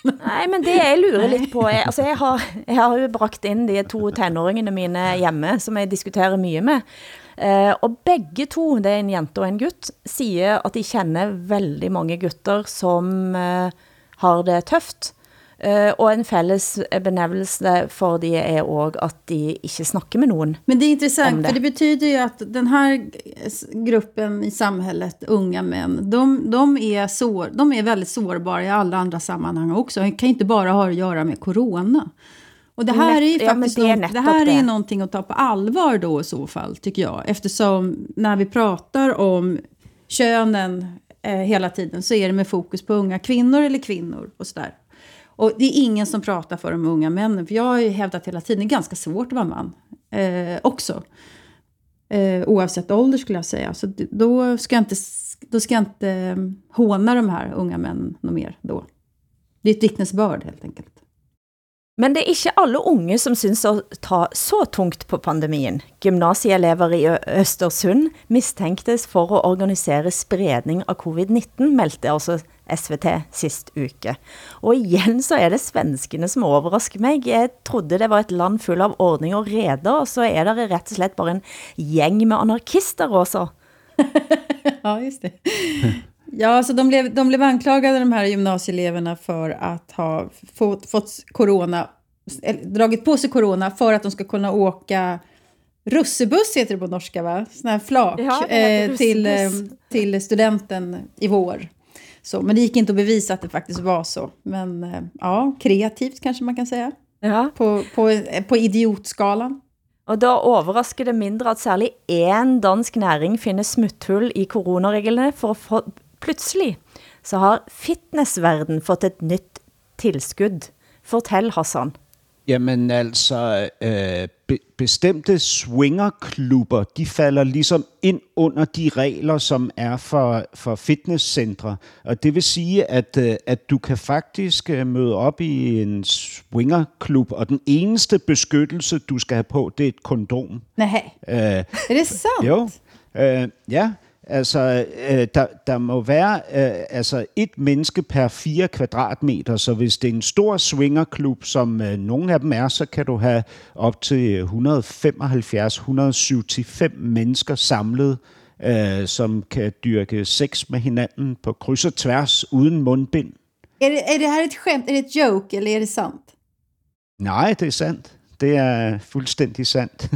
Nej, men det jeg lurer lidt på, er, altså jeg har, jeg har jo bragt ind de to tenåringene mine hjemme, som jeg diskuterer mye med. Uh, og begge to, det er en jente og en gut, siger, at de kender veldig mange gutter, som uh, har det tøft. Uh, og en fælles benævelse for de er også, at de ikke snakker med nogen Men det är intressant, det. för det betyder ju att den här gruppen i samhället, unga män, de, de, är sår, de är väldigt sårbara i alla andra sammanhang också. Det kan inte bara ha att göra med corona. Och det här är ju faktiskt ja, det, är något, det här är någonting att ta på allvar då i så fall, tycker jag. Eftersom när vi pratar om könen eh, hela tiden så är det med fokus på unga kvinnor eller kvinnor och sådär. Och det är ingen som pratar för de unga männen. För jag har ju hävdat hela tiden, det är ganska svårt att vara man eh, också. Eh, oavsett ålder skulle jag säga. Så då ska jag inte, då ska jag inte eh, håna de här unga männen något mer då. Det är ett vittnesbörd helt enkelt. Men det är inte alla unga som syns att ta så tungt på pandemin. Gymnasieelever i Östersund misstänktes för att organisera spredning av covid-19, meldte alltså SVT sist uke. Og igen så er det svenskene som overrasker mig. Jeg trodde det var et land full av ordning og reder, og så er det rett og slett bare en gäng med anarkister også. ja, just det. Ja, så de blev, de blev anklagade, de här gymnasieeleverna, för att ha fått, fått corona, dragit på sig corona för att de ska kunna åka russebuss, heter det på norska, va? Sån här flak, ja, eh, till, eh, till studenten i vår. Så, men det gick inte att bevisa att det faktiskt var så. Men eh, ja, kreativt kanske man kan säga. Ja. På, på, eh, på idiotskalan. Og da overrasker det mindre at særlig én dansk næring finder smutthull i coronareglene, for, for pludselig så har fitnessverden fået et nyt tilskud. Fortæl, Hassan. Jamen altså, øh, be, bestemte swingerklubber, de falder ligesom ind under de regler, som er for, for fitnesscentre. Og det vil sige, at, øh, at du kan faktisk øh, møde op i en swingerklub, og den eneste beskyttelse, du skal have på, det er et kondom. Nej, Øh, är det sant? jo, øh, ja. Altså, øh, der, der må være øh, altså et menneske per 4 kvadratmeter, så hvis det er en stor swingerklub, som øh, nogle af dem er, så kan du have op til 175-175 mennesker samlet, øh, som kan dyrke sex med hinanden på kryds og tværs uden mundbind. Är det, är det här ett skämt? Är det ett joke eller är det sant? Nej, det er sandt. Det er fuldstændig sandt.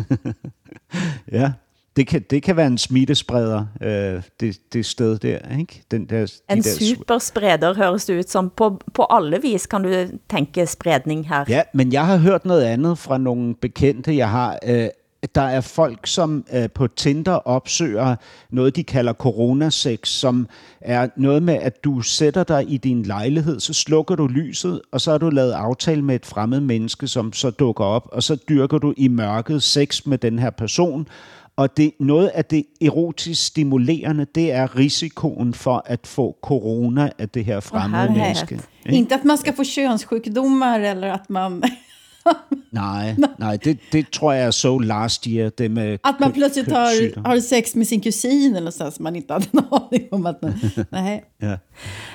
ja, det kan, det kan være en smittespreder, øh, det, det sted der, ikke? Den der, de En der superspreder høres det ut som. På, på alle vis kan du tænke spredning her. Ja, men jeg har hørt noget andet fra nogle bekendte, jeg har. Øh, der er folk, som øh, på Tinder opsøger noget, de kalder coronasex, som er noget med, at du sætter dig i din lejlighed, så slukker du lyset, og så har du lavet aftale med et fremmed menneske, som så dukker op, og så dyrker du i mørket sex med den her person. Og det, noget af det erotisk stimulerende, det er risikoen for at få corona af det her fremmede herlighet. menneske. ikke? Inte att man ska få könssjukdomar eller att man, Nej, nej det, det tror jeg er så last year, det med att man plötsligt har, har sex med sin kusin eller så som man inte hade en aning om att man... Nej. Ja.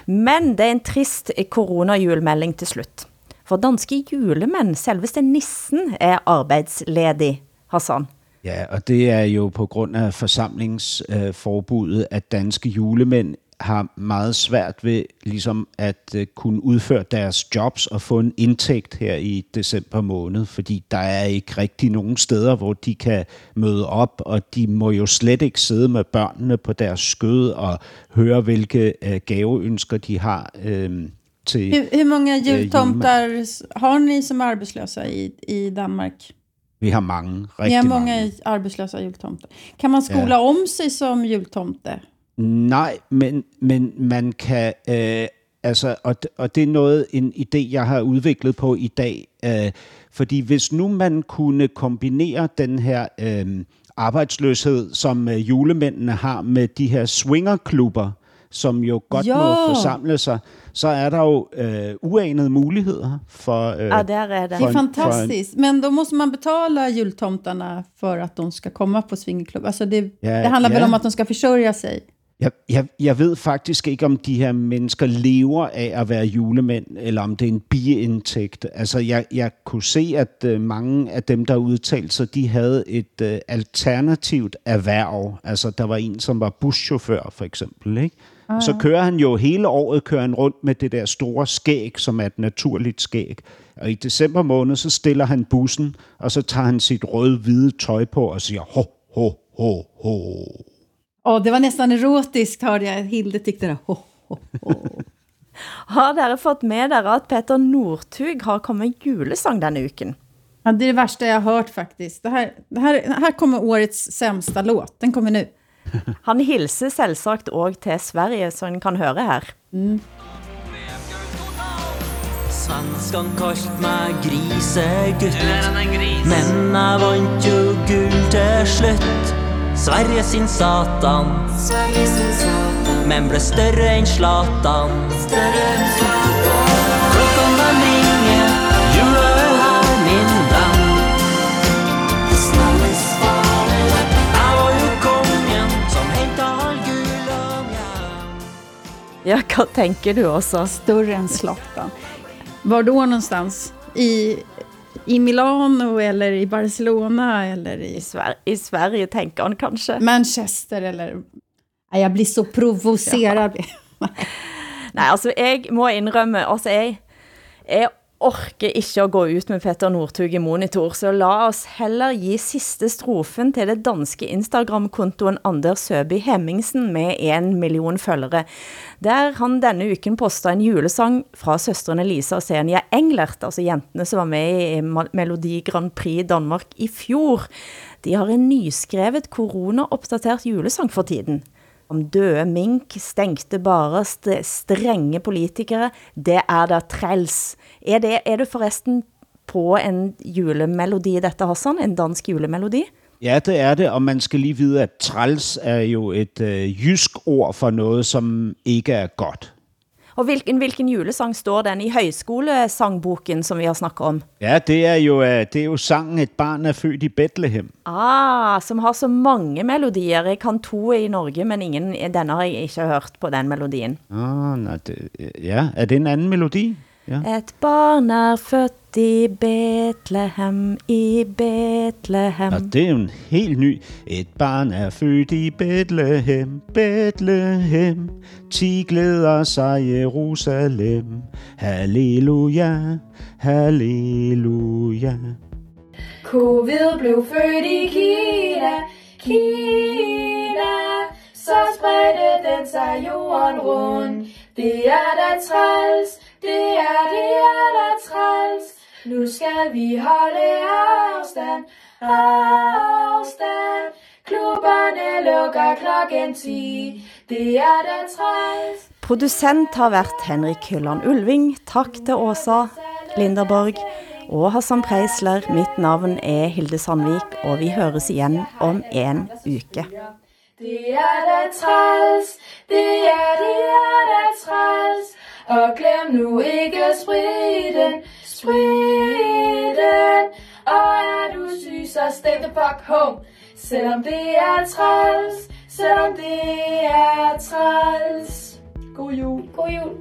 Men det er en trist coronajulmelding til slut. For danske julemænd, selveste nissen, er arbejdsledig, Hassan. Ja, og det er jo på grund af forsamlingsforbuddet, at danske julemænd har meget svært ved ligesom at øh, kunne udføre deres jobs og få en indtægt her i december måned, fordi der er ikke rigtig nogen steder, hvor de kan møde op, og de må jo slet ikke sidde med børnene på deres skød og høre, hvilke øh, gaveønsker de har øh, til Hur, hur många eh, jultomtar har ni som är arbetslösa i, i Danmark? Vi har mange, Ni rigtig har mange. många arbetslösa jultomtar. Kan man skola Ja. om sig som jultomte? Nej, men, men man kan, øh, altså, og, og det er noget, en idé, jeg har udviklet på i dag, øh, fordi hvis nu man kunne kombinere den her øh, arbejdsløshed, som øh, julemændene har med de her swingerklubber, som jo godt Ja. må forsamle sig, så er der jo øh, uanede muligheder for... Øh, Ja, der er det. Det är en- fantastiskt. Men då måste man betala jultomtarna för att de ska komma på swingerklubb. Alltså det, Ja, det handlar väl ja. om att de ska försörja sig. Jeg, jeg, jeg ved faktisk ikke, om de her mennesker lever af at være julemænd, eller om det er en biindtægt. Altså, jeg, jeg kunne se, at øh, mange af dem, der udtalte sig, de havde et øh, alternativt erhverv. Altså, der var en, som var buschauffør, for eksempel, ikke? Ah, Så kører han jo hele året kører han rundt med det der store skæg, som er et naturligt skæg. Og i december måned, så stiller han bussen, og så tager han sit røde-hvide tøj på og siger, ho, ho, ho, ho. Åh, det var nästan erotiskt hörde jag. Hilde tyckte det. Ho, ho, ho. Har dere fått med dere at Peter Northug har kommet julesang denne uken? Ja, det är det värsta jag har hört faktiskt. Det här, det här, här kommer årets sämsta låt. Den kommer nu. Han hilser selvsagt også til Sverige, så en kan høre her. Svenskan kalt meg grisegutt. Men jeg vant jo gull til slutt. Sverige sin satan. Men ble større enn Zlatan. Klokken Ja, hvad tænker du også? Större än Zlatan. Var då någonstans? I, I Milano eller i Barcelona eller i... I, Sver I Sverige tænker han kanskje. Manchester eller... Jag blir så provocerad. Nej, altså jeg må indrømme, altså jeg er orker ikke at gå ut med Petter Nordtug i monitor, så la oss heller give sidste strofen til det danske Instagram-kontoen Anders Søby Hemmingsen med en million følgere, der han denne uken postet en julesang fra søstrene Lisa og Senia Englert, altså jentene som var med i Melodi Grand Prix Danmark i fjor. De har en nyskrevet corona-opdateret julesang for tiden om døde mink, stengte barer, st strenge politikere, det er da træls. Er det, er det forresten på en julemelodi dette, Hassan? En dansk julemelodi? Ja, det er det, og man skal lige vide, at træls er jo et øh, jysk ord for noget, som ikke er godt. Og hvilken, hvilken julesang står den i højskolesangboken, som vi har snakket om? Ja, det er jo, øh, det er jo sangen Et barn er født i Bethlehem. Ah, som har så mange melodier. Jeg kan to i Norge, men ingen, denne har jeg ikke hørt på den melodien. Ah, nej, det, ja, er det en anden melodi? Ja. Et barn er født i Bethlehem, i Bethlehem. Og det er jo en helt ny. Et barn er født i Bethlehem, Bethlehem. Ti glæder sig Jerusalem. Halleluja, halleluja. Covid blev født i Kina, Kina. Så spredte den sig jorden rundt. Det er da træls, det er, det er da træls. Nu skal vi holde afstand, afstand. Klubberne lukker klokken 10. Det er da træls. Producent har været Henrik Hylland Ulving. Tak til Åsa Linderborg og Hassan Preisler. Mitt navn er Hilde Sandvik, og vi høres igen om en uke. Det er da træls, det er, det er da træls. Og glem nu ikke spriten, spriten. Og er du syg, så stay the fuck home. Selvom det er træls, selvom det er træls. God jul. God jul.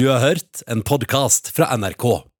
Du har hørt en podcast fra NRK.